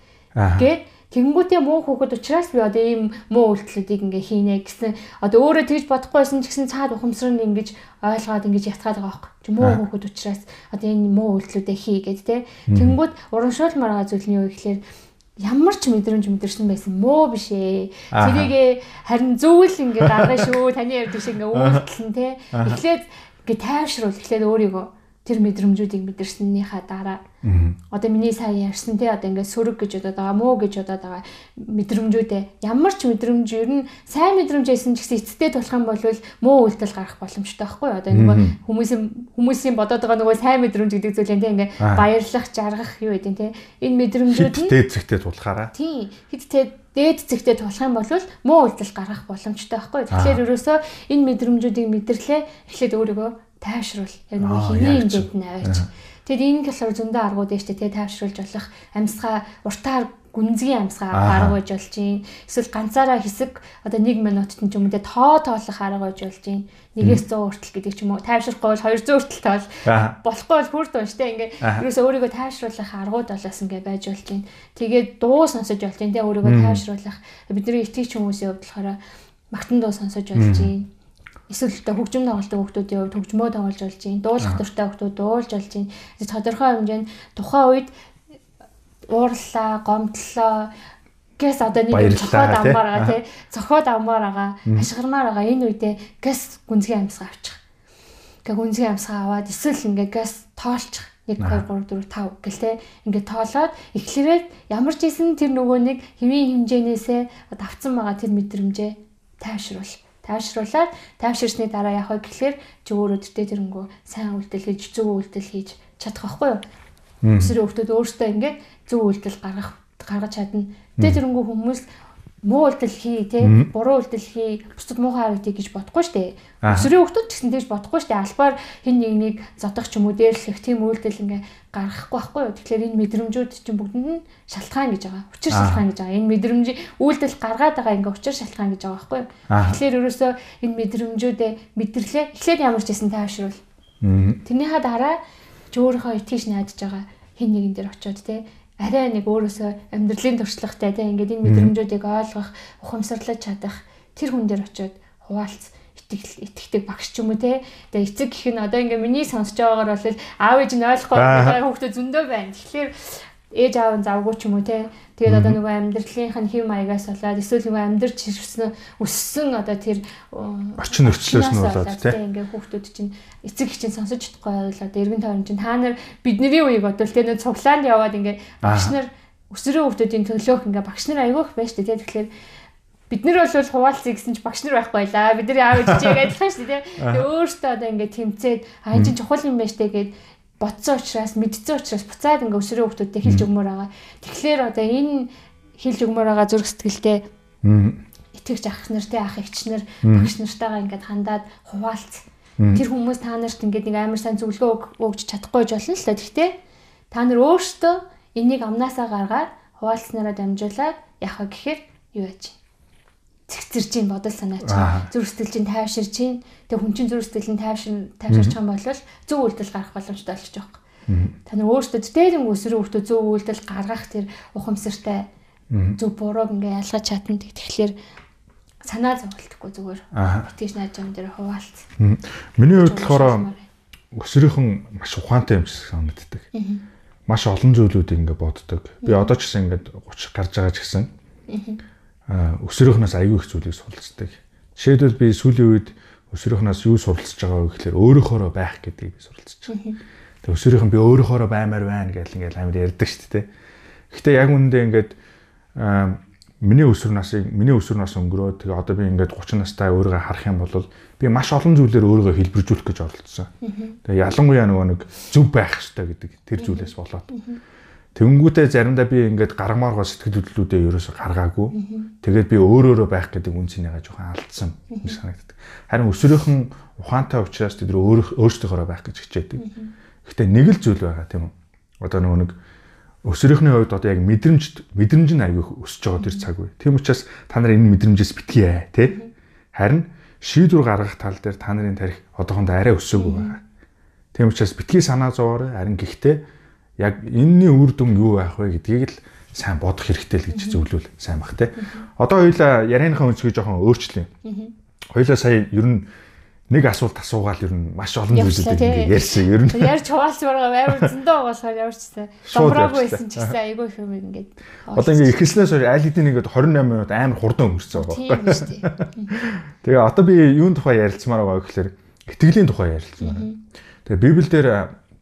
Гэт Тэгэнгүүтээ муу хүүхэд учраас би одоо ийм муу үйлдэлүүдийг ингээ хийнэ гэсэн одоо өөрөө тэгж бодохгүйсэн ч гэсэн цаад ухамсар нь ингэж ойлгоод ингэж ятгаад байгаа байхгүй. Чи муу хүүхэд учраас одоо энэ муу үйлдэлүүдээ хий гэд тэ. Тэгэнгүүт урамшуулмаар байгаа зүйл нь юу гэхээр ямар ч мэдрэмж мэдэрсэн байсан муу биш ээ. Тэрийг харин зөвл ингээ гаргая шүү. Таны ярьдаг шиг ингээ үйлдэл нь тэ. Эхлээд ингээ тайвшруул эхлээд өөрийгөө тэр мэдрэмжүүдийг мэдэрснийхаа дараа. Одоо миний сая ярьсан те одоо ингээд сөрөг гэж бодоод байгаа муу гэж бодоод байгаа мэдрэмжүүдээ. Ямар ч мэдрэмж ер нь сайн мэдрэмж байсан ч гэсэн эцтэй тулах юм бол муу үйлдэл гарах боломжтой байхгүй одоо нөгөө хүмүүсийн хүмүүсийн бодоод байгаа нөгөө сайн мэдрэмж гэдэг зүйл те ингээд баярлах жаргах юу гэдэг те. Энэ мэдрэмжүүд нь дээд зэгтээ тулахаараа? Тий хэд те дээд зэгтээ тулах юм бол муу үйлдэл гарах боломжтой байхгүй тэгэхээр ерөөсөө энэ мэдрэмжүүдийг мэдэрлээ эхлээд өөрийгөө тайвшруул. Яг нэг хэвийн хэмжээнд нь аваач. Тэгэд энэ болохоор зөндөө аргууд ээ штэ тий тайвшруулж болох амьсгаа уртаар гүнзгий амьсгаа арга байж болж юм. Эсвэл ганцаараа хэсэг одоо 1 минутт нь ч юм уу те тоо тоолох арга байж болж юм. Нэгээс 100 хүртэл гэдэг ч юм уу. Тайвшрахгүй бол 200 хүртэл тоол. Болохгүй бол хүрд унш те ингээ ерөөсөө өөрийгөө тайвшруулах аргууд болоос ингээ байж болж юм. Тэгээд дуу сонсож болж юм те өөрийгөө тайвшруулах бидний итгэж хүмүүсийн хувьд болохоор магтан дуу сонсож болж юм эсвэл хөгжим тоглолтын хүүхдүүдийн хувьд хөгжмөө тоглож болж байна. Дуулах дуртай хүүхдүүд дуулж болж байна. Тодорхой хэмжээнд тухайн үед уурлаа, гомдлоо гэс одоо нэг цохоод аммаар байгаа тий. Цохоод аммаар байгаа, ашгармаар байгаа энэ үедээ гэс гүнзгий амьсгаа авчих. Ингээ гүнзгий амьсгаа аваад эсвэл ингээ гэс тоолчих. 1 2 3 4 5 гэл те ингээд тоолоод эхлээд ямар ч исэн тэр нөгөө нэг хэвийн хэмжээнээсээ давцсан байгаа тэр мэдрэмжээ тайвшруул тайвшруулаад тайвширсны дараа яах вэ гэхлээр чи өөрөө тэртээ тэрэнгүү сайн үйлдэл хийж зөв үйлдэл хийж чадах байхгүй юу? Өсвөр хүүхдүүд өөртөө ингээд зөв үйлдэл гаргах гаргаж чадна. Тэгээ тэрэнгүү хүмүүс муу үйлдэл хий те буруу үйлдэл хий бусдад муухай харагдъя гэж бодохгүй штэ. Өсвөрийн хүмүүс ч гэсэн тэгж бодохгүй штэ. Албаар хин нэгнийг зодох ч юм уу дээрлэх тийм үйлдэл ингээ гаргахгүй байхгүй юу. Тэгэхээр энэ мэдрэмжүүд чинь бүгдэнд нь шалтгаан гэж байгаа. Учир шалтгаан гэж байгаа. Энэ мэдрэмж үйлдэл гаргаад байгаа ингээ учир шалтгаан гэж байгаа байхгүй юу. Тэгэхээр ерөөсөө энэ мэдрэмжүүдээ мэдэрлээ. Эхлээд ямар ч гэсэн тайвшруул. Тэрнийхээ дараа ч өөрийнхөө итгэж найдаж байгаа хин нэгэн дээр очиод те арай нэг өөрөөсөө амьдралын туршлагатай тийм ингээд энэ мэдрэмжүүдийг ойлгох, ухамсарлаж чадах тэр хүн дээр очиод хуваалц итгэл итгэдэг багш ч юм уу те. Тэгээ эцэг гэх нь одоо ингээ миний сонсож байгаагаар бол аав ээж нь ойлгохгүй хүүхдээ зөндөө байна. Тэгэхээр ээж аав нь завгүй ч юм уу те. Тэгээд одоо нөгөө амьдралынх нь хэв маягаас болоод эсвэл нөгөө амьдарч ирсэн өссөн одоо тэр орчин нөхцлөөс нь болоод те. Ингээ хүүхдүүд чинь эцэг их чинь сонсож чадахгүй бол одоо эргэн тойрон чинь та нар бидний үеийг бодвол те нөгөө цуглаанд яваад ингээ багш нар өсвөрийн хүүхдүүдийн төлөөх ингээ багш нар аягүйх байж тээ. Тэгэхээр бид нар бол хуваалцъя гэсэн чи багш нар байхгүй байлаа. Бидний аав ээж чигээ адилхан шүү дээ. Тэгээ өөртөө одоо ингээ тэмцээд аа энэ чинь чухал юм байна штэ гэд бодсон учраас мэдсэн учраас буцаад ингээ өсвөрийн хүмүүстэй хэлж өгмөр байгаа. Тэгэхээр одоо энэ хэлж өгмөр байгаа зүрх сэтгэлтэй итгэж ах нартэй ах эгч нар багш нартайгаа ингээд хандаад хуваалц. Тэр хүмүүс та нарт ингээд нэг амар сайн зөвлөгөө өгч чадахгүй ч болно л да. Гэхдээ та нар өөрсдөө энийг амнаасаа гаргаад хуваалцснараа дамжуулаад яхаа гэхээр юу яаж цэгцэрж чинь бодол санаа чинь зүрх сэтгэл чинь тайвширж чинь тэг хүн чинь зүрх сэтгэл нь тайвшир тайвширч байгаа бол зөв үйлдэл гарах боломжтой болчих жоох. Та нар өөрсдөө дээрэн өсрөө өөртөө зөв үйлдэл гаргах тэр ухамсартай зөв бурууг ингээ ялгаж чадна тэгэхээр санаа зовлтгүй зүгээр. Итгэж найж юм дээр хуваалц. Миний хувьд болохоор өсрийнхэн маш ухаантай юм шиг санагддаг. Маш олон зүйлүүдийг ингээ боддог. Би одоо ч гэсэн ингээ 30 гарч байгаа ч гэсэн өсвөрийнхнээс аягүй их зүйлийг суралцдаг. Жишээлбэл би сүүлийн үед өсвөрийнхнээс юу суралцж байгаа вэ гэхээр өөрөөхөөрөө байх гэдгийг би суралцж байгаа. Тэгээ өсвөрийнхэн би өөрөөхөөрөө баймаар байна гэж ингээл амар ярьдаг шүү дээ. Гэхдээ яг үүндээ ингээд миний өсвөр насыг миний өсвөр нас өнгөрөө тэгээ одоо би ингээд 30 настай өөрийгөө харах юм бол би маш олон зүйлээр өөрийгөө хэлбэржүүлэх гэж оролдсон. Тэгээ ялангуяа нөгөө нэг зөв байх хэрэгтэй гэдэг тэр зүйлээс болоод. Тэнгүүтээ заримдаа би ингээд гаргамаар гоо сэтгэл хөдлөлүүдээ ерөөсө гаргаагүй. Тэгээд би өөрөөрөө байх гэдэг үнцнийгаа жоохон алдсан юм санагддаг. Харин өсвөрийнхэн ухаантай учраас тэд өөр өөрсдийнхөө байх гэж хичээдэг. Гэхдээ нэг л зүйл байгаа тийм үү? Одоо нөгөө нэг өсвөрийнхний хувьд одоо яг мэдрэмж мэдрэмж нь аягүй өсөж байгаа тэр цаг үе. Тийм учраас та нар энэ мэдрэмжээс битгий тий. Харин шийдвэр гаргах тал дээр та нарын тарих одоохондоо арай өсөөгүй байгаа. Тийм учраас битгий санаа зовоорой. Харин гэхдээ яг энэний үр дүн юу байх вэ гэдгийг л сайн бодох хэрэгтэй л гэж зөвлөвөл сайн бах те. Одоо хоёлаа ярианыхаа өнцгийг жоохон өөрчлөе. Хоёлаа сая ер нь нэг асуулт асуугаал ер нь маш олон зүйлүүдийг ингэ ярьсан. Ер нь ярьж хуваалцмаар байгаа амар зөндөө болохоор яварчсан. Домбраагүй байсан ч гэсэн айгүй их юм ингээд. Одоо ингэ ихэлснээс хойш аль хэдийн ингээд 28 минут амар хурдан өнгөрцөн байгаа байхгүй. Тэгээ одоо би юун тухай ярилцмаар байгаа гэхээр итгэлийн тухай ярилцмаар. Тэгээ Библиэлд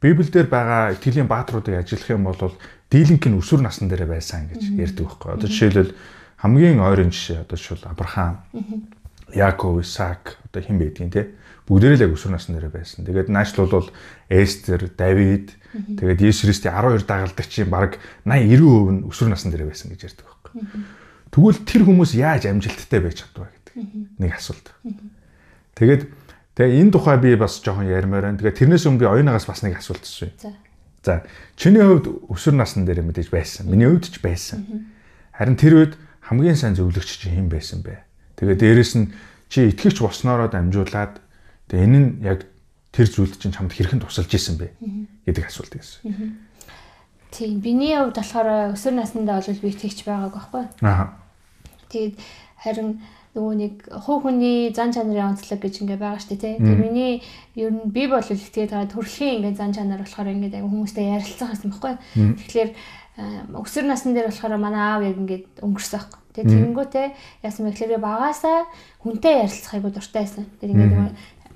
Библиэлд байгаа итгэлийн баатруудыг ажиллах юм бол дийлэнх нь өсвөр насн дээр байсан гэж ярьдаг байхгүй. Одоо жишээлбэл хамгийн ойрын жишээ одоо жишээл Авраам, Яаков, Исаак одоо хэн байдгийг те бүгдээрээ л яг өсвөр насн дээр байсан. Тэгээд наашлал бол Эстер, Давид тэгээд Есүс Христийн 12 дагалдагчийн баг 80 90% нь өсвөр насн дээр байсан гэж ярьдаг байхгүй. Тэгвэл тэр хүмүүс яаж амжилттай байж чадваа гэдэг нэг асуулт. Тэгээд Тэгээ энэ тухай би бас жоохон ярмаар байна. Тэгээ тэрнээс өмнө би оюунагаас бас нэг асуулт асууя. За. За. Чиний хувьд өсвөр насны дээр мэдээж байсан. Миний хувьд ч байсан. Харин тэр үед хамгийн сайн зөвлөгч чинь хэн байсан бэ? Тэгээ дээрэс нь чи итгэвч болсноороо дамжуулаад тэгээ энэ нь яг тэр зүйлд чинь чамд хэрхэн тусалж исэн бэ гэдэг асуулт гэсэн. Тийм. Биний хувьд болохоор өсвөр наснда бол би итгэвч байгааг байхгүй. Аа. Тэгээд харин нөгөө нэг хуу хүний зан чанарын онцлог гэж ингээ байгаа дээ тий. Тэгээ миний ер нь би бол тэгээд байгаа төрөлхийн ингээ зан чанар болохоор ингээ аяг хүмүүстэй ярилцах гэсэн байхгүй. Тэгэхээр өсвөр насны дээр болохоор манай аав яг ингээд өнгөрсөн байхгүй. Тэгээ тэгэнгүүтээ яасан бэ гэхээр багаасаа хүнтэй ярилцах айгуу дуртай байсан. Тэр ингээд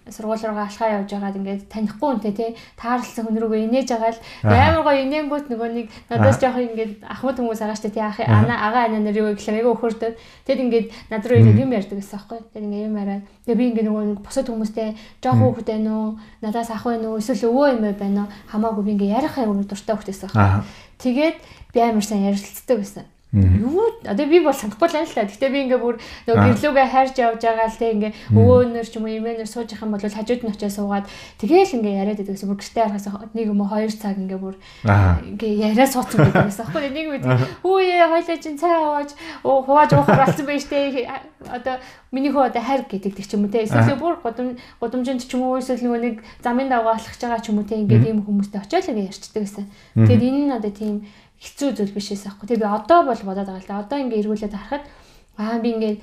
сургууль руугаа алхаа явж байгаад ингээд танихгүй үнтэй тий. Таарлсан хүн рүүгээ инээж байгаа л амар гоё инээнгүүт нөгөө нэг надаас жоох ингээд ахмад хүмүүс байгаа штэ тий. Ах агаа ана нар юу гэхлээр айгаа өхөрдөд. Тэгэд ингээд над руу ирээд юм ярьдаг гэсэн аахгүй. Тэгэд ингээд юм яриад. Тэгээ би ингээд нөгөө босод хүмүүстэй жоох хөөхтэй байна уу? Надаас ах байна уу? Эсвэл өвөө юм байна уу? Хамаагүй би ингээд ярих айгаа дуртай хөхтэйсэн аахгүй. Тэгээд би амар сайн ярилцдаг байсан Юу одоо би бол санахгүй л л та. Гэтэ би ингээ бүр нөгөө гэрлүүгээ хайрж явж байгаа л те ингээ өвөөнөр ч юм уу имэнэр сууж их юм бол хажууд нь очиж суугаад тэгээл ингээ яриад байдаг гэсэн бүр гэртээ харахаас нэг юм уу хоёр цаг ингээ бүр ингээ яриа суудсан байдаг гэсэн. Аахгүй нэг үед хүүе хойлоо чин цай аваач хувааж уухаар болсон байж те. Одоо миний хөө одоо хайр гэдэг ч юм уу те. Эсвэл бүр гудам гудамжинд ч юм уу эсвэл нөгөө нэг замын давгаа алхаж байгаа ч юм уу те. Ингээ ийм хүмүүстэй очиод л ингээ ярьчдаг гэсэн. Тэгээд энэ нь одоо тийм хэцүү зүйл биш эсэ аахгүй. Тэгээ би одоо бол бодоод байгаа л да. Одоо ингээ эргүүлээд харахад аа би ингээ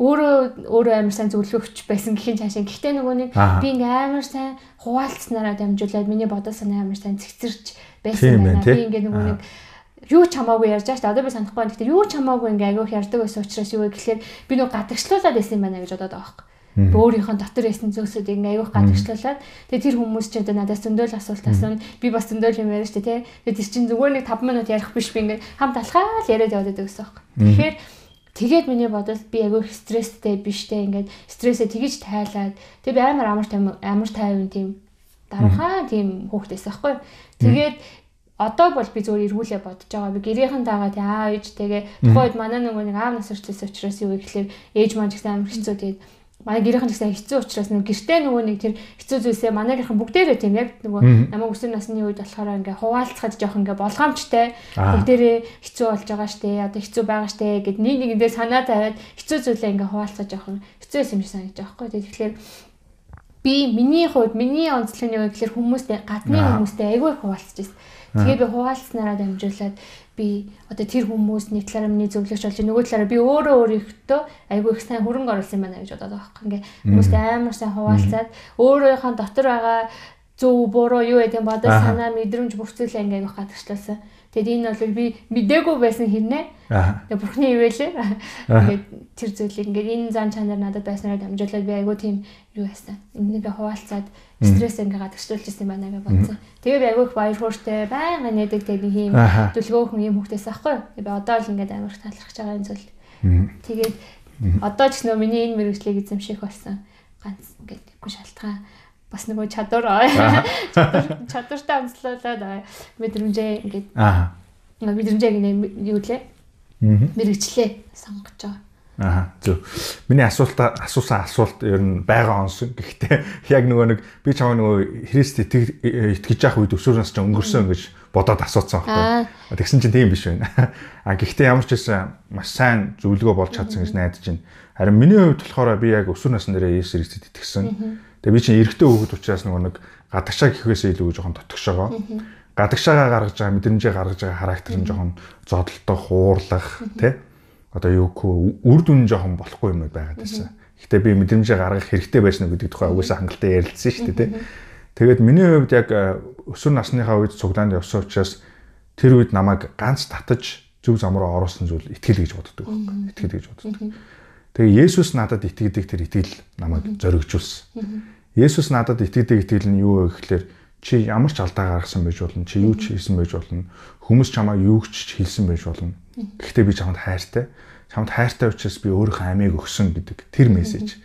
өөрөө өөрөө амар сайн зөвлөгч байсан гэхин цаашаа. Гэхдээ нөгөө нэг би ингээ амар сайн хуваалцсанараа дамжуулаад миний бодол санаа амар сайн цэгцэрч байсан байна. Би ингээ нөгөө нэг юу ч хамаагүй ярьж байгаа шүү дээ. Одоо би санахгүй байна. Гэхдээ юу ч хамаагүй ингээ агиох ярьдаг байсан учраас юу вэ гэхээр би нөгөө гадагшлуулаад байсан юм байна гэж бодоод байгаа байхгүй өөрийнхөө дотор ясны зүйлсүүдийг аяух гадагшлуулаад тэгээ тэр хүмүүс ч одоо надаас зөндөөл асуулт асууна би бас зөндөөл юм яриа штэ тий тэгээ тэр чинь зүгээр нэг 5 минут ярих биш би ингээ хамт алхаад яриад яваад байдаг гэсэн юм. Тэгэхээр тэгээд миний бодол би аяух стресстэй биштэй ингээд стрессээ тэгэж тайлаад тэгээ би амар амар амар тайван тийм дарахаа тийм хөөхтэйс байхгүй. Тэгээд одоо бол би зөвөр эргүүлээ бодож байгаа. Би гэрийнхэн дагаа тий аа ээж тэгээ тухайд манай нөгөө нэг аав нас орчлээс учраас юу гэхэлэр ээж маань ч гэсэн амар хэцүү тэгээд манай гэрийнхэн гэсэн хэцүү учраас нөгөө гэртээ нөгөө нэг тэр хэцүү зүйлсээ манай гэрхэн бүгдээрээ тийм яг нөгөө намайг өсвөр насны үед болохоор ингээ хуваалцахад жоох ингээ болгоомжтой. Бүгдээрээ хэцүү болж байгаа штэ одоо хэцүү байгаа штэ гэд нэг нэгэндээ санаа тавиад хэцүү зүйлээ ингээ хуваалцах жоох хэцүү юм шиг санагдаж байгаа байхгүй тэгэхээр би миний хувьд миний онцлогны үед тэгэхээр хүмүүстэй гадны хүмүүстэй айгүй хуваалцаж байсан. Тэгээ би хуваалцснараа дамжуулаад би одоо тэр хүмүүс нэг талаараа миний зөвлөгч болж нөгөө талаараа би өөрөө өөрийнхөө айгүй их сайн хөрөнгө оруулсан юм байна гэж бодоод байгаа юм. Ингээ хүмүүстэй амар сайн хуваалцаад өөрийнхөө дотор байгаа зөв буруу юу гэдэг бодол санаа мэдрэмж бүрцүүлээ ингээ айгүй хатагчлаасан. Тэгэд энэ бол би мдээгүй байсан хэрнээ. Тэгээ бурхны ивэлээ. Ингээд тэр зүйлийг ингээд энэ зан чанар надад байснараа дамжуулаад би айгүй тийм юу байсан. Энэгээ хуваалцаад стресс ингээ гадагшлуулж ирсэн байна гэж бодсон. Тэгээ би айгүй их баяр хөөртэй байнга нэдэг тэг нэг юм дүлгөөхөн юм хөхтэйс аахгүй. Би одоо л ингээд амар талархаж байгаа энэ зүйл. Тэгээд одоо ч нөө миний энэ мэрэгчлийг эзэмших болсон. Ганц ингээд үгүй шалтгаан бас нөгөө чадвар чадвар чадвартай онцлуулаад мэдрэмжээ ингээд аа мэдрэмжээг юу лээ мэрэгчлээ сонгож байгаа. Аа зөв. Миний асуултаа асуусан асуулт ер нь байгаа онсон. Гэхдээ яг нөгөө нэг би чамаа нөгөө Христ итгэж явах үед өсвөрөөс ч өнгөрсөн гэж бодоод асуусан байхгүй. Тэгсэн чинь тийм биш байна. А гэхдээ ямар ч байсан маш сайн зөвлөгөө болж чадсан гэж найдаж байна. Харин миний хувьд болохоор би яг өсвөр насны дээрээ Есүс Христэд итгэсэн. Тэгээ би чинь эрэгтэй хүүхэд учраас нөгөө нэг гадагшаа гэхээсээ илүү жоохон тотгошоогоо. Гадагшаагаа гаргаж байгаа мэдрэмжээ гаргаж байгаа характер нь жоохон зодолтой хуурлах тий. Одоо юу гэх үр дүн жоохон болохгүй юм байгаад байсан. Гэхдээ би мэдрэмжээ гаргах хэрэгтэй байсан гэдэг тухай угсаа хангалттай ярилцсан шүү дээ тий. Тэгээд миний хувьд яг э, өсвөр насныхаа үед цуглаанд явсан учраас тэр үед намайг ганц татаж зөв зам руу оруулсан зүйл итгэл гэж боддог байхгүй. Итгэл гэж боддог. Тэгээ Есүс надад итгэдэг тэр итгэл намайг зоригжуулсан. Есүс надад итгэдэг итгэл нь юу вэ гэхэлэр чи ямар ч алдаа гаргасан байж болно. Чи юу ч хийсэн байж болно. Хүмүүс чамаа юу ч хэлсэн байж болно. Гэхдээ би чамд хайртай. Чамд хайртай учраас би өөрийнхөө амийг өгсөн гэдэг тэр мессеж.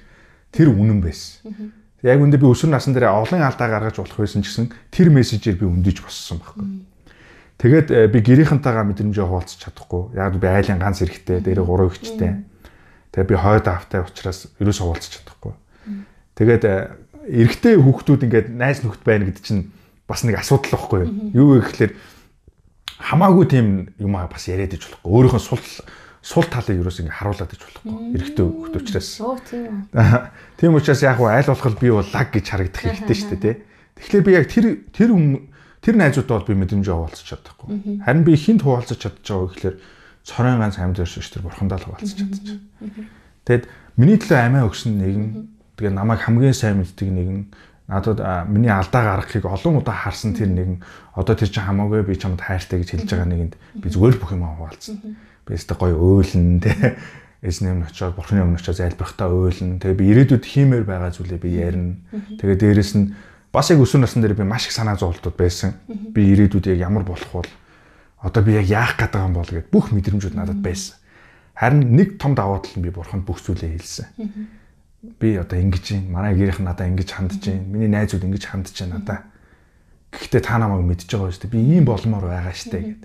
Тэр үнэн байсан. Яг үндэ би өсвөр насны дээр олон алдаа гаргаж болох байсан гэсэн тэр мессежээр би өндөж боссон байхгүй. Тэгээд э, би гэрийнхэнтэйгээ мэдрэмжээ хуваалцах чадахгүй. Яг би айлын ганц эрэхтэй, дээрээ гурван ихчтэй. Тэгээд би хойд автаа учраас ерөөс хуваалцах чадахгүй. Тэгээд э, эрэгтэй хүүхдүүд ингээд найз нөхд байна гэдэг чинь бас нэг асуудал واخгүй юу? Вэ гэхэлэр хамаагүй тийм юм аа бас яриад иж болохгүй. Өөрийнхөө сул сул талыг юу ч ингэ харуулад иж болохгүй. Эрэгтэй хөхт учраас. Тийм учраас яг уу аль болох би бол лаг гэж харагдах хэрэгтэй шүү дээ тий. Тэгэхээр би яг тэр тэр тэр найзуудаа бол би мэдрэмж хуваалцах чадахгүй. Харин би хинт хуваалцах чадчих байгаа гэхэлэр цорын ганц амьд өршөж тэр бурхандаа л хуваалцах чадчих. Тэгэд миний төлөө амиа өгсөн нэгэн Тэгээ намайг хамгийн сайн мэддэг нэгэн надад миний алдаа гаргахыг олон удаа харсан тэр нэгэн одоо тэр чинь хамаагүй би чамд хайртай гэж хэлж байгаа нэгэнд би зүгээр бүх юм хуваалцсан. Би өөртөө гоё өөлн тэ эзнэм очоод бурхны өмнө очоод зайлбарахтаа өөлн. Тэгээ би ирээдүйд хиймээр байгаа зүйлээ би ярина. Тэгээ дээрэс нь бас яг өсвөр насны дээр би маш их санаа зовлтууд байсан. Би ирээдүйд яг ямар болох бол одоо би яг яах гээд байгаа юм бол гэд бүх мэдрэмжүүд надад байсан. Харин нэг том даваа тал нь би бурханд бүх зүйлээ хэлсэн би одоо ингэж юм манай гэрийнх надаа ингэж хандж байна. Миний найзууд ингэж хандж байна надаа. Гэхдээ та намайг мэдж байгаа шүү дээ. Би ийм болмоор байгаа штэ гэд.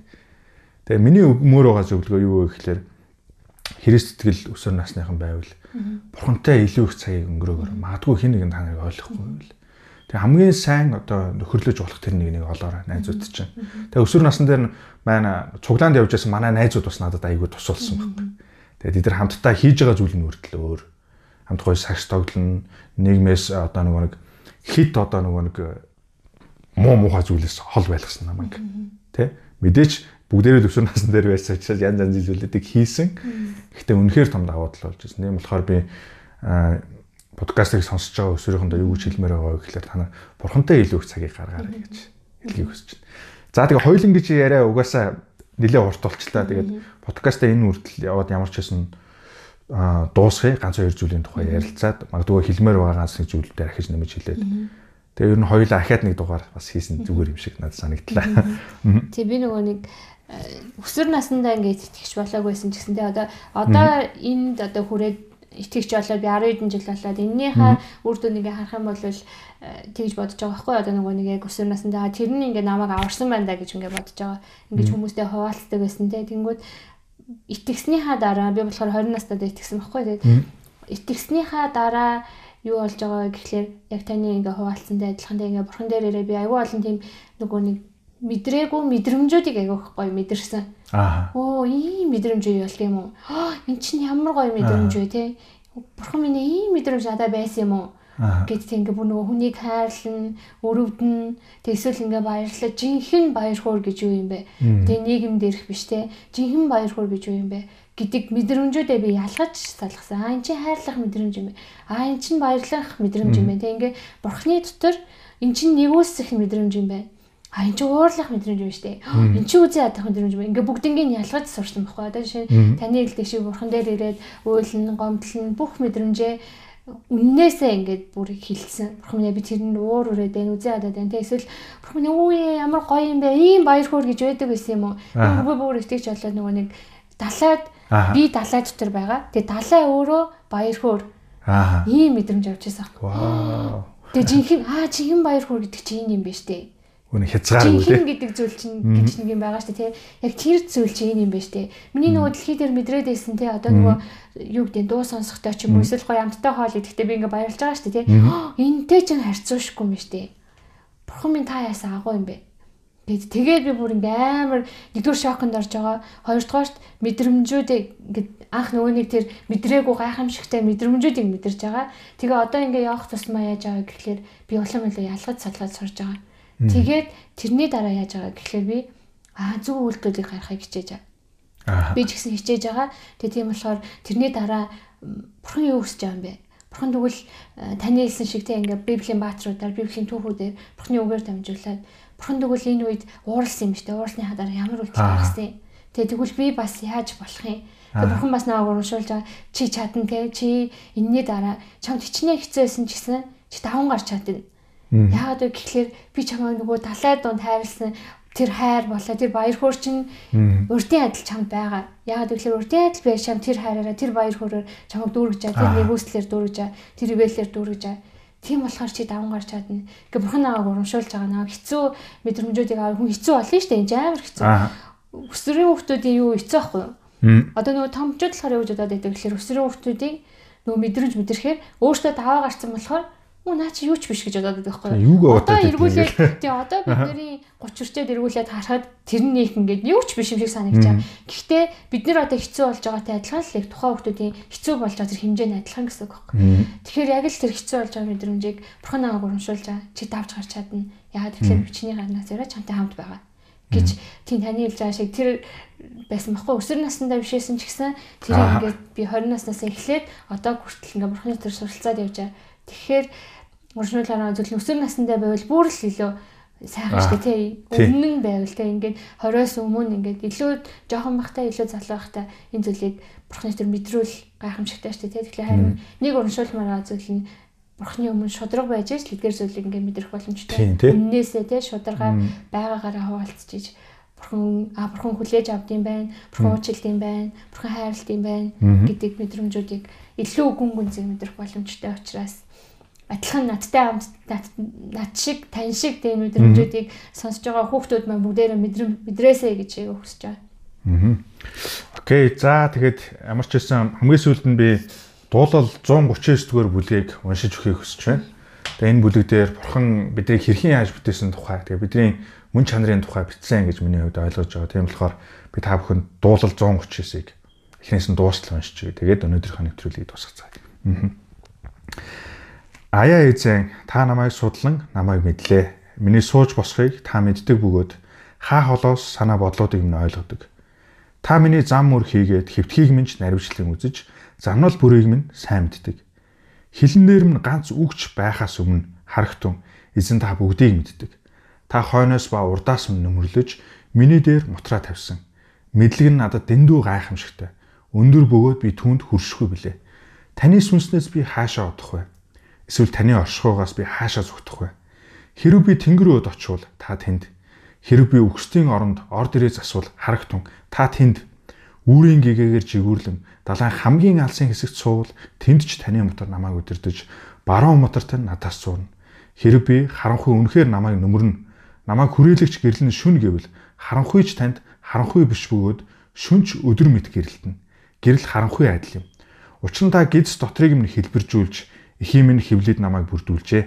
Тэгээ миний мөр байгаа зөвлөгөө юу вэ гэхээр Христ сэтгэл өсөр насныхан байвал бурхантай илүү их цагийг өнгөрөөгөр магадгүй хин нэгэн та нарыг ойлгохгүй л. Тэгээ хамгийн сайн одоо нөхөрлөж болох тэр нэг нэг олоорой найзууд чинь. Тэгээ өсвөр насн дээр маань цуглаанд явж байсан манай найзууд бас надад аягүй тусалсан байхгүй. Тэгээ тэд нар хамтдаа хийж байгаа зүйл нь өөртлөө өөр. Хамт гоё сагс тоглоно, нийгмээс одоо нөгөө нэг хит одоо нөгөө нэг муу муухай зүйлээс хол байлгасан намайг. Тэ? Мэдээч бүгдээрээ өсвөр насн дээр байсан учраас янз янз зүйлүүдийг хийсэн. Гэхдээ үнэхээр том давуу тал болж байсан. Тийм болохоор би подкастыг сонсож байгаа өсвөрийнхөндөө юу гэж хэлмээр байгаа вэ гэхээр та нар бурхантай илүү их цагийг гаргаарай гэж хэлхийг хүсэж байна. За тэгээ хоёулын гэж яриа угаасаа нэлээ урт болчлаа. Тэгээд подкастаа энэ үрдэл яваад ямар ч хэсэн дуусгая ганц хоёр зүйлийн тухай ярилцаад магадгүй хэлмээр байгаа ганц нэг зүйл дээр ахиж нэмж хэлээд. Тэгээ ер нь хоёулаа ахаад нэг дугаар бас хийсэн зүгээр юм шиг надад санагдлаа. Тэг би нөгөө нэг өсвөр насндаа ингээд итгэж болоогүйсэн ч гэсэн. Тэ одоо одоо энд одоо хүрээд итгэж болоод би 10 хэдэн жил болоод эннийхээ үр дүнийг харах юм бол э, тэгж бодож байгаа байхгүй. Одоо нөгөө нэг яг өсвөр насндаа тэр нь ингээд намайг аварсан байна да гэж ингээд бодож байгаа. Ингээд хүмүүстэй хуваалцдаг байсан. Тэ тэнгүүд итгэснийхаа дараа би болохоор 20 настай итгэсэн байхгүй тэгээд итгэснийхаа дараа юу болж байгаа гэхлээр яг таны ингээ хуваалцсантай адилхан тэ ингээ бурхан дээр ирээ би аюу олон тийм нөгөө нэг мэдрээгүй мэдрэмжүүдийг агиох гоё мэдэрсэн. Аа. Оо ийм мэдрэмж юу болт юм уу? Эн чинь ямар гоё мэдрэмж вэ те? Бурхан минь ийм мэдрэмж надад байсан юм уу? Гэд тэг ингээ бүр нөгөө хүнийг хайрлан өрөвдөн тэгсэл ингээ баярлаа жинхэнэ баяр хөөр гэж юу юм бэ? Тэг нийгэм дээрх биш те жинхэнэ баяр хөөр гэж юу юм бэ? Гэдэг мэдрэмжүүдээ би ялгаж салгасан аа эн чинь хайрлах мэдрэмж юм бэ? Аа эн чинь баярлах мэдрэмж юм бэ? Тэг ингээ бурхны дотор эн чинь нэгүсэх мэдрэмж юм бэ? А энэ чи уурлах мэдрэмж юм шүү дээ. Энд чи үзээ ядах мэдрэмж юм. Ингээ бүгднийг ялгаж сурсан байхгүй. Одоо жишээ таны хэлдэг шиг бурхан дээр ирээд уйлн, гомдлон бүх мэдрэмжээ үннээсээ ингээд бүр хилцсэн. Бурхан минь би тэрний уур үрээд байна, үзээ ядаад байна. Тэ эсвэл бурхан минь үе ямар гоё юм бэ? Ийм баяр хөөр гэж байдаг байсан юм уу? Би бүр итгэж болоод нөгөө нэг далайд би далай дотор байгаа. Тэгээ далай өөрөө баяр хөөр. Аа. Ийм мэдрэмж авч байсан. Вау. Тэгээ жинхэнэ аа жинхэнэ баяр хөөр гэдэг чинь энэ юм байна штэ Гүн хязгааргүй лээ. Жинхэнэ гэдэг зүйл чинь гэж нэг юм байгаа шүү дээ. Яг тэр зүйл чинь юм байна шүү дээ. Миний нөгөө дэлхий дээр мэдрээд байсан те одоо нөгөө юу гэдэг дуу сонсохтой ч юм уу эсвэл гоё амттай хоол идэхдээ би ингээ баярлж байгаа шүү дээ. Энтэй чинь харьцуулшгүй юм шүү дээ. Бурхан минь та яасан агуу юм бэ? Гэт тэгээд би бүр ингээ амар нэгдүгээр шоконд орж байгаа. Хоёрдугаарт мэдрэмжүүдээ ингээ анх нөгөө нэг тэр мэдрээгүй гайхамшигтай мэдрэмжүүдийг мэдэрч байгаа. Тэгээ одоо ингээ явах тусмаа яаж байгаа гэхлээр би улам илүү ялгаж салгаж сурж байгаа Тэгээд тэрний дараа яаж байгаа гэхлээр би аа зөв үйлдэлийг харахыг хичээж байгаа. Би ч гэсэн хичээж байгаа. Тэгээ тийм болохоор тэрний дараа бурхан юу хүсэж байгаа юм бэ? Бурхан тэгвэл э, таны хэлсэн шиг тийм ингээ библийн баатруудаар библийн түүхүүдээр бурханы үгээр дамжуулаад бурхан тэгвэл энэ үед ууралсан юм шүү дээ. Ууралсны хадараа ямар үйлдэл гаргасан юм. Тэгээ тэгвэл би бас яаж болох юм? Тэгээ бурхан бас наваг урамшуулж байгаа. Чи чадна те. Чи энэний дараа чамд хичнээн хэцээсэн ч гэсэн чи даван гарч чадна Яагаад вэ гэхлээр би чамайг нөгөө далай дунд хайрлсан тэр хайр болоо тэр баяр хөөр чинь урдын адил чамд байгаа. Яагаад гэвэл урдын адил байж чам тэр хайраараа тэр баяр хөөрөөр чамайг дүүргэж чаа, тэр нэгүслэр дүүргэж чаа, тэр ивэлэр дүүргэж чаа. Тийм болохоор чи даван гарч чадна. Ингээ бурхан агааг урамшуулж байгаа наа хэцүү мэдрэмжүүдийг авах хүн хэцүү болно шүү дээ. Энэ амар хэцүү. Өсвөрийн хүмүүсийн юу хэцүү байхгүй юу? Одоо нөгөө томчууд болохоор юу гэж бодоод байдаг гэхээр өсвөрийн хүмүүсийг нөгөө мэдрэмж мэдрэхээр өөртөө даваа гарцсан болохоор Оо наа чи юу ч биш гэж бодоод байгаа байхгүй юу? Одоо эргүүлээд тий одоо бидний 30 хүрчээд эргүүлээд харахад тэрний их ингээд юу ч биш юм шиг санагдаж байгаа. Гэхдээ бид нар одоо хэцүү болж байгаатай адилхан л их тухайн хүмүүсийн хэцүү болж байгаа тэр хэмжээний адилхан гэсэн үг байхгүй юу? Тэгэхээр яг л тэр хэцүү болж байгаа мэдрэмжийг бурхан ааг урамшуулж байгаа. Чи давж гарч чадна. Яагаад тэгэхээр бичний гарнаас яриа чамтай хамт байгаа гэж тийм таны хэлж байгаа шиг тэр байсан баггүй өсвөр наснда бишээсэн ч гэсэн тэр ингээд би 20 наснаас эхлээд одоо хүртэл ингээд бурхны тэр суралцаад явж байгаа. Тэгэхээр уршуулаараа зөвлөн өсвөр насндаа байвал бүр л илүү сайхан штэ тий. өмнө байвал тий. Ингээд 20-оос өмнө ингээд илүү жоохон бахтай илүү залуу бахтай энэ зүйлийг бурхны тэр мэдрүүл гайхамшигтай штэ тий. Тэгэхээр харин нэг уршуулмаараа зөвлөн бурхны өмнө шудраг байж л эдгээр зүйлийг ингээд мэдрэх боломжтой. Өмнөөсөө тий. Шударга байгаагаараа хуваалцчихж бурхан а бурхан хүлээж авд юм байна бурхан уучлалт юм байна бурхан хайрлалт юм байна гэдэг мэдрэмжүүдийг илүү гүн гүнзгий мэдрэх боломжтой учраас адилхан надтай хамт над шиг тань шиг тийм мэдрэмжүүдийг сонсож байгаа хүүхдүүд маань бүгдээрээ мэдрээсэй гэж хүсэж байгаа. Аа. Окей. За тэгээд ямар ч байсан хамгийн сүүлд нь би дуулал 139 дугаар бүлгийг уншиж өгөхийг хүсэж байна. Тэгээ энэ бүлэг дээр бурхан биднийг хэрхэн яаж бүтээсэн тухай тэгээ бидний мөн чанарын тухай бичсэн гэж миний хувьд ойлгож байгаа. Тийм болохоор би та бүхэнд дуулал 139-ийг эхнээс нь дуустал уншиж өгье. Тэгээд өнөөдрийнхөө нэвтрүүлгийг дуусгацгаая. Аяа эзэн та намайг судлан намайг мэдлээ. Миний сууж босхийг та мэддэг бөгөөд хаа холоос санаа бодлоодыг минь ойлгодог. Та миний зам мөр хийгээд хөвтхийг минь наривчлан үзэж, замнал бүрийг минь сайн мэддэг. Хилэн дээр минь ганц үгч байхаас өмнө харагтун эзэн та бүгдийг мэддэг. Та хойноос ба урдаас минь нөмрлөж миний дээр мутраа тавьсан. Мэдлэг нь надад дэндүү гайхамшигтай. Өндөр бөгөөд би түүнд хүршихгүй билээ. Таны сүнснээс би хаашаа одох вэ? Эсвэл таны оршихугаас би хаашаа зүгтэх вэ? Хэрв би тэнгэр өөд очивол та тэнд Хэрэг би өгсдийн оронд орд ирээ засвал харагтун та тэнд үүрийн гэгээгээр жигүүрлэн далайн хамгийн алсын хэсэгт суувал тэнд ч таны мотор намайг өдөрдөж баруун мотортой надаас суурна. Хэрэг би харанхуй үнэхээр намайг нөмөрнө. Намайг хүрээлэгч гэрлэн шүн гэвэл харанхуйч танд харанхуй биш бөгөөд шүнч өдөр мэт гэрэлтэн. Гэрэл харанхуй адил юм. Учир нь та гидс дотрыг минь хэлбэржүүлж эхийн минь хөвлөд намайг бүрдүүлжээ.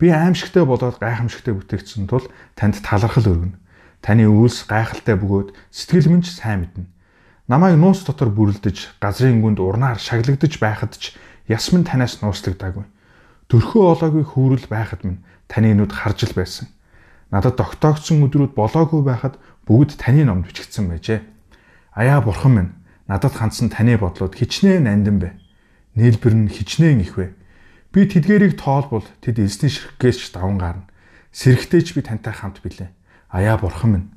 Би аимшигтай болоод гайхамшигтай бүтээгдсэн тул танд талархал өргөнө. Таны үйлс гайхалтай бөгөөд сэтгэл минь ч сайн мэднэ. Намайг нуус дотор бүрлдэж, газрын гүнд урнаар шаглагдаж байхад ч яс минь танаас нууцлагдаагүй. Төрхөө олоогүй хүүрэл байхад минь таны нүд харж л байсан. Надад тогтоогдсон өдрүүд болоогүй байхад бүгд таны номд бичигдсэн байжээ. Аяа бурхан минь надад хандсан таны бодлоод хичнээн нандин бэ. Нийлбэр нь хичнээн их вэ. Би тэдгэрийг тоолбол тэд эзний ширхгээс даван гарна. Сэрэгтэйч би тантай хамт билээ. Аяа бурхан минь.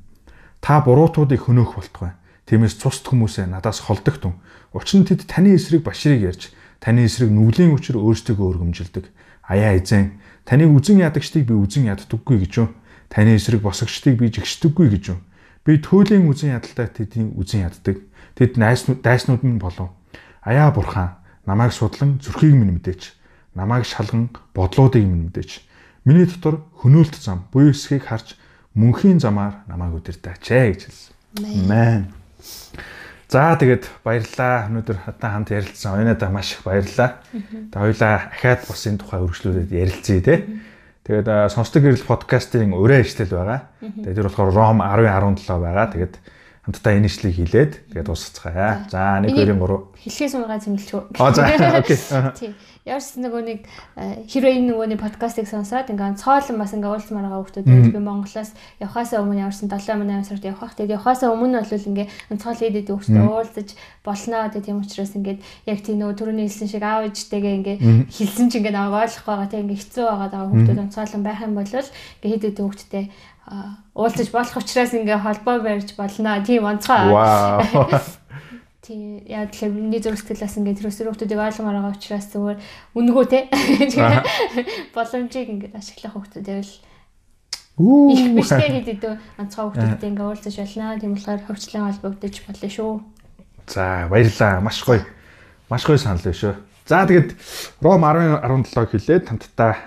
Та буруутуудыг хөнөөх болтугай. Тиймээс цусд хүмүүсээ надаас холдог тун. Учир нь тэд таны эсрэг баширыг ярьж, таны эсрэг нүглийн өчр өөрсдөө өргөмжилдэг. Аяа эзэн, таны үзен ядагчдыг би үзен яддаггүй гэж юу? Таны эсрэг босгочдыг би жигшдэггүй гэж юу? Би төөлийн үзен ядалтай тэдний үзен яддаг. Тэд найснууд дайснууд минь болов. Аяа бурхан, намайг судлан зүрхийг минь мэдээч намайг шалган бодлоодыг минь мэдээч. Миний дотор хөнөөлт зам буюу эсхийг харж мөнхийн замаар намайг удирдаач ээ гэж хэлсэн. Амен. За тэгээд баярлалаа. Өнөөдөр хатан хамт ярилцсан. Оюунада маш их баярлалаа. Тэгээд хоёлаа ахаад бас энэ тухай өргөжлүүлээд ярилцъя те. Тэгээд сонсдог гэрэл подкастын өрөө ажил байгаа. Тэгээд тэр болохоор Ром 10 17 байгаа. Тэгээд хамтдаа энэ ишлийг хийлээд тэгээд дуусгацгаая. За 1 2 3 хэлхээс унгаа зэмлэлч. Аа за окей. Тийм. Яарс нөгөө нэг хэрвээ энэ нөгөөний подкастыг сонсоод ингээ цоолон бас ингээ уулзмаар байгаа хүмүүс би Монголоос явхаасаа өмнө яварсан 7 8 сард явах. Тэгээд явхаасаа өмнө бол ингээ цоол хийдэд өгчтэй уулзаж болно. Тэгээд тийм учраас ингээ яг тийм нөгөө түрүүний хэлсэн шиг аав ээжтэйгээ ингээ хэлсэн чинь ингээ намайг ойлгох байгаа. Тэгээд ингээ хэцүү байгаа даа хүмүүс цоолон байх юм бол ингээ хийдэд өгчтэй уулзаж болох учраас ингээ холбоо барьж болно. Тийм онцгой. Вау. тий яа тэгэхээр миний зүрх сэтгэлээс ингээд тэр өсвөр хүмүүсийг ойлгомоор байгаа учраас зүгээр үнгөө те боломжийг ингээд ашиглах хүмүүс байвал их биштэй хэдэд онцгой хүмүүстэй ингээд уулзаж байна. Тийм болохоор хөвчлэн холбогдож болно шүү. За баярлаа. Маш гоё. Маш гоё санал байна шүү. За тэгэд Ром 10 17 хэлээд хамтдаа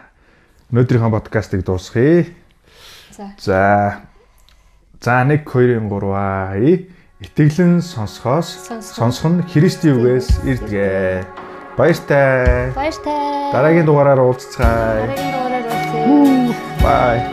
өнөөдрийнхөө подкастыг дуусгая. За. За. За 1 2 3 аа итгэлэн сонсохоос сонсох нь Христийн үгээс ирдгээ. Баяртай. Баяртай. Дараагийн дугаараар уулзцгаая. Дараагийн дугаараар уулзъя. Бай.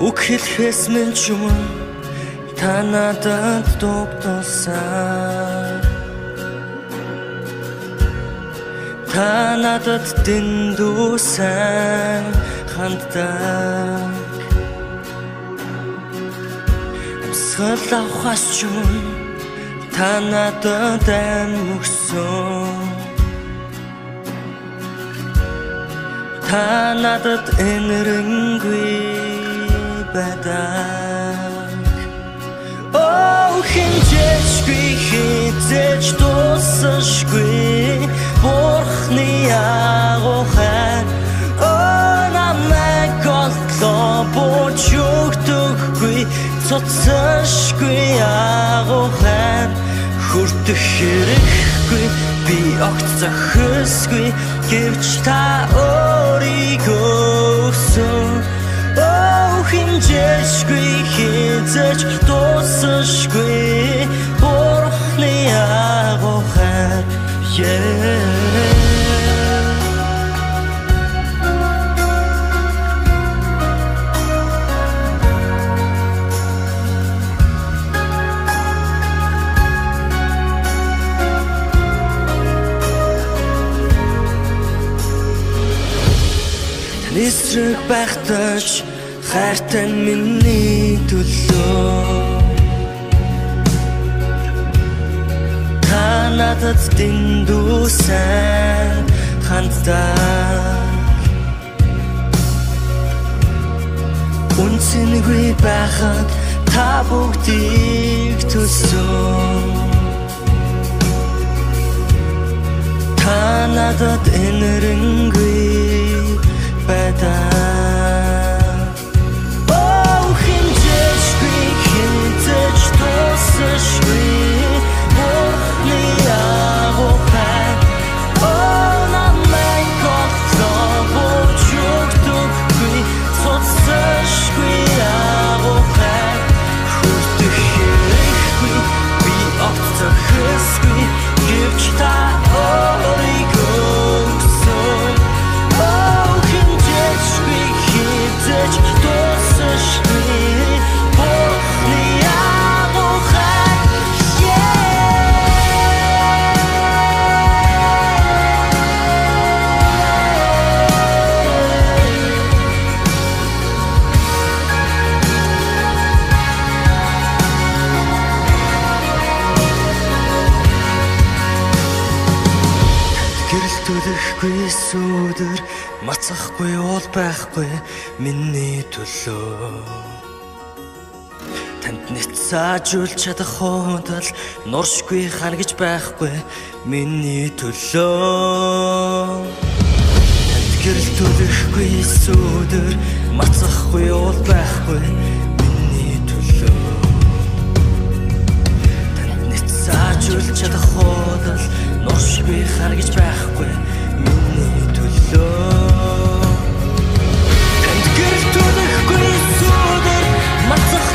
Үг хэлэхээс минь ч юм уу та надад дугтулсан Та надад дэндүүсэн ханддаг Амсгал авахаас ч юм та надад ам өгсөн Та надад энэрэнгүй байдаг хинжээшгүй хизээж дуусахгүй бурхны агуулхай намайг олтлоо бууч өгдөггүй цоцсошгүй агуухан хүртэх хэрэггүй би огт зохисгүй гэвч та өөрийгөө Оо хинжээшгүй хизэж дуусахгүй Бурхны агуухан yeah. Эсрэг байхдаж хайртай миний төлөө. Та надад дэндүүсэн ханддаг. Үнцэнгүй байхад та бүгдийг төсөн Та надад энэрэнгүй байдаг хөгжүүлж чадах хуунд бол нуршгүй харагч байхгүй миний төлөө гэрэл төлөхгүй сүдэр мацахгүй уул байхгүй миний төлөө танд нэг заажүүлж чадах хуунд бол нуршгүй харагч байхгүй миний төлөө Thank you.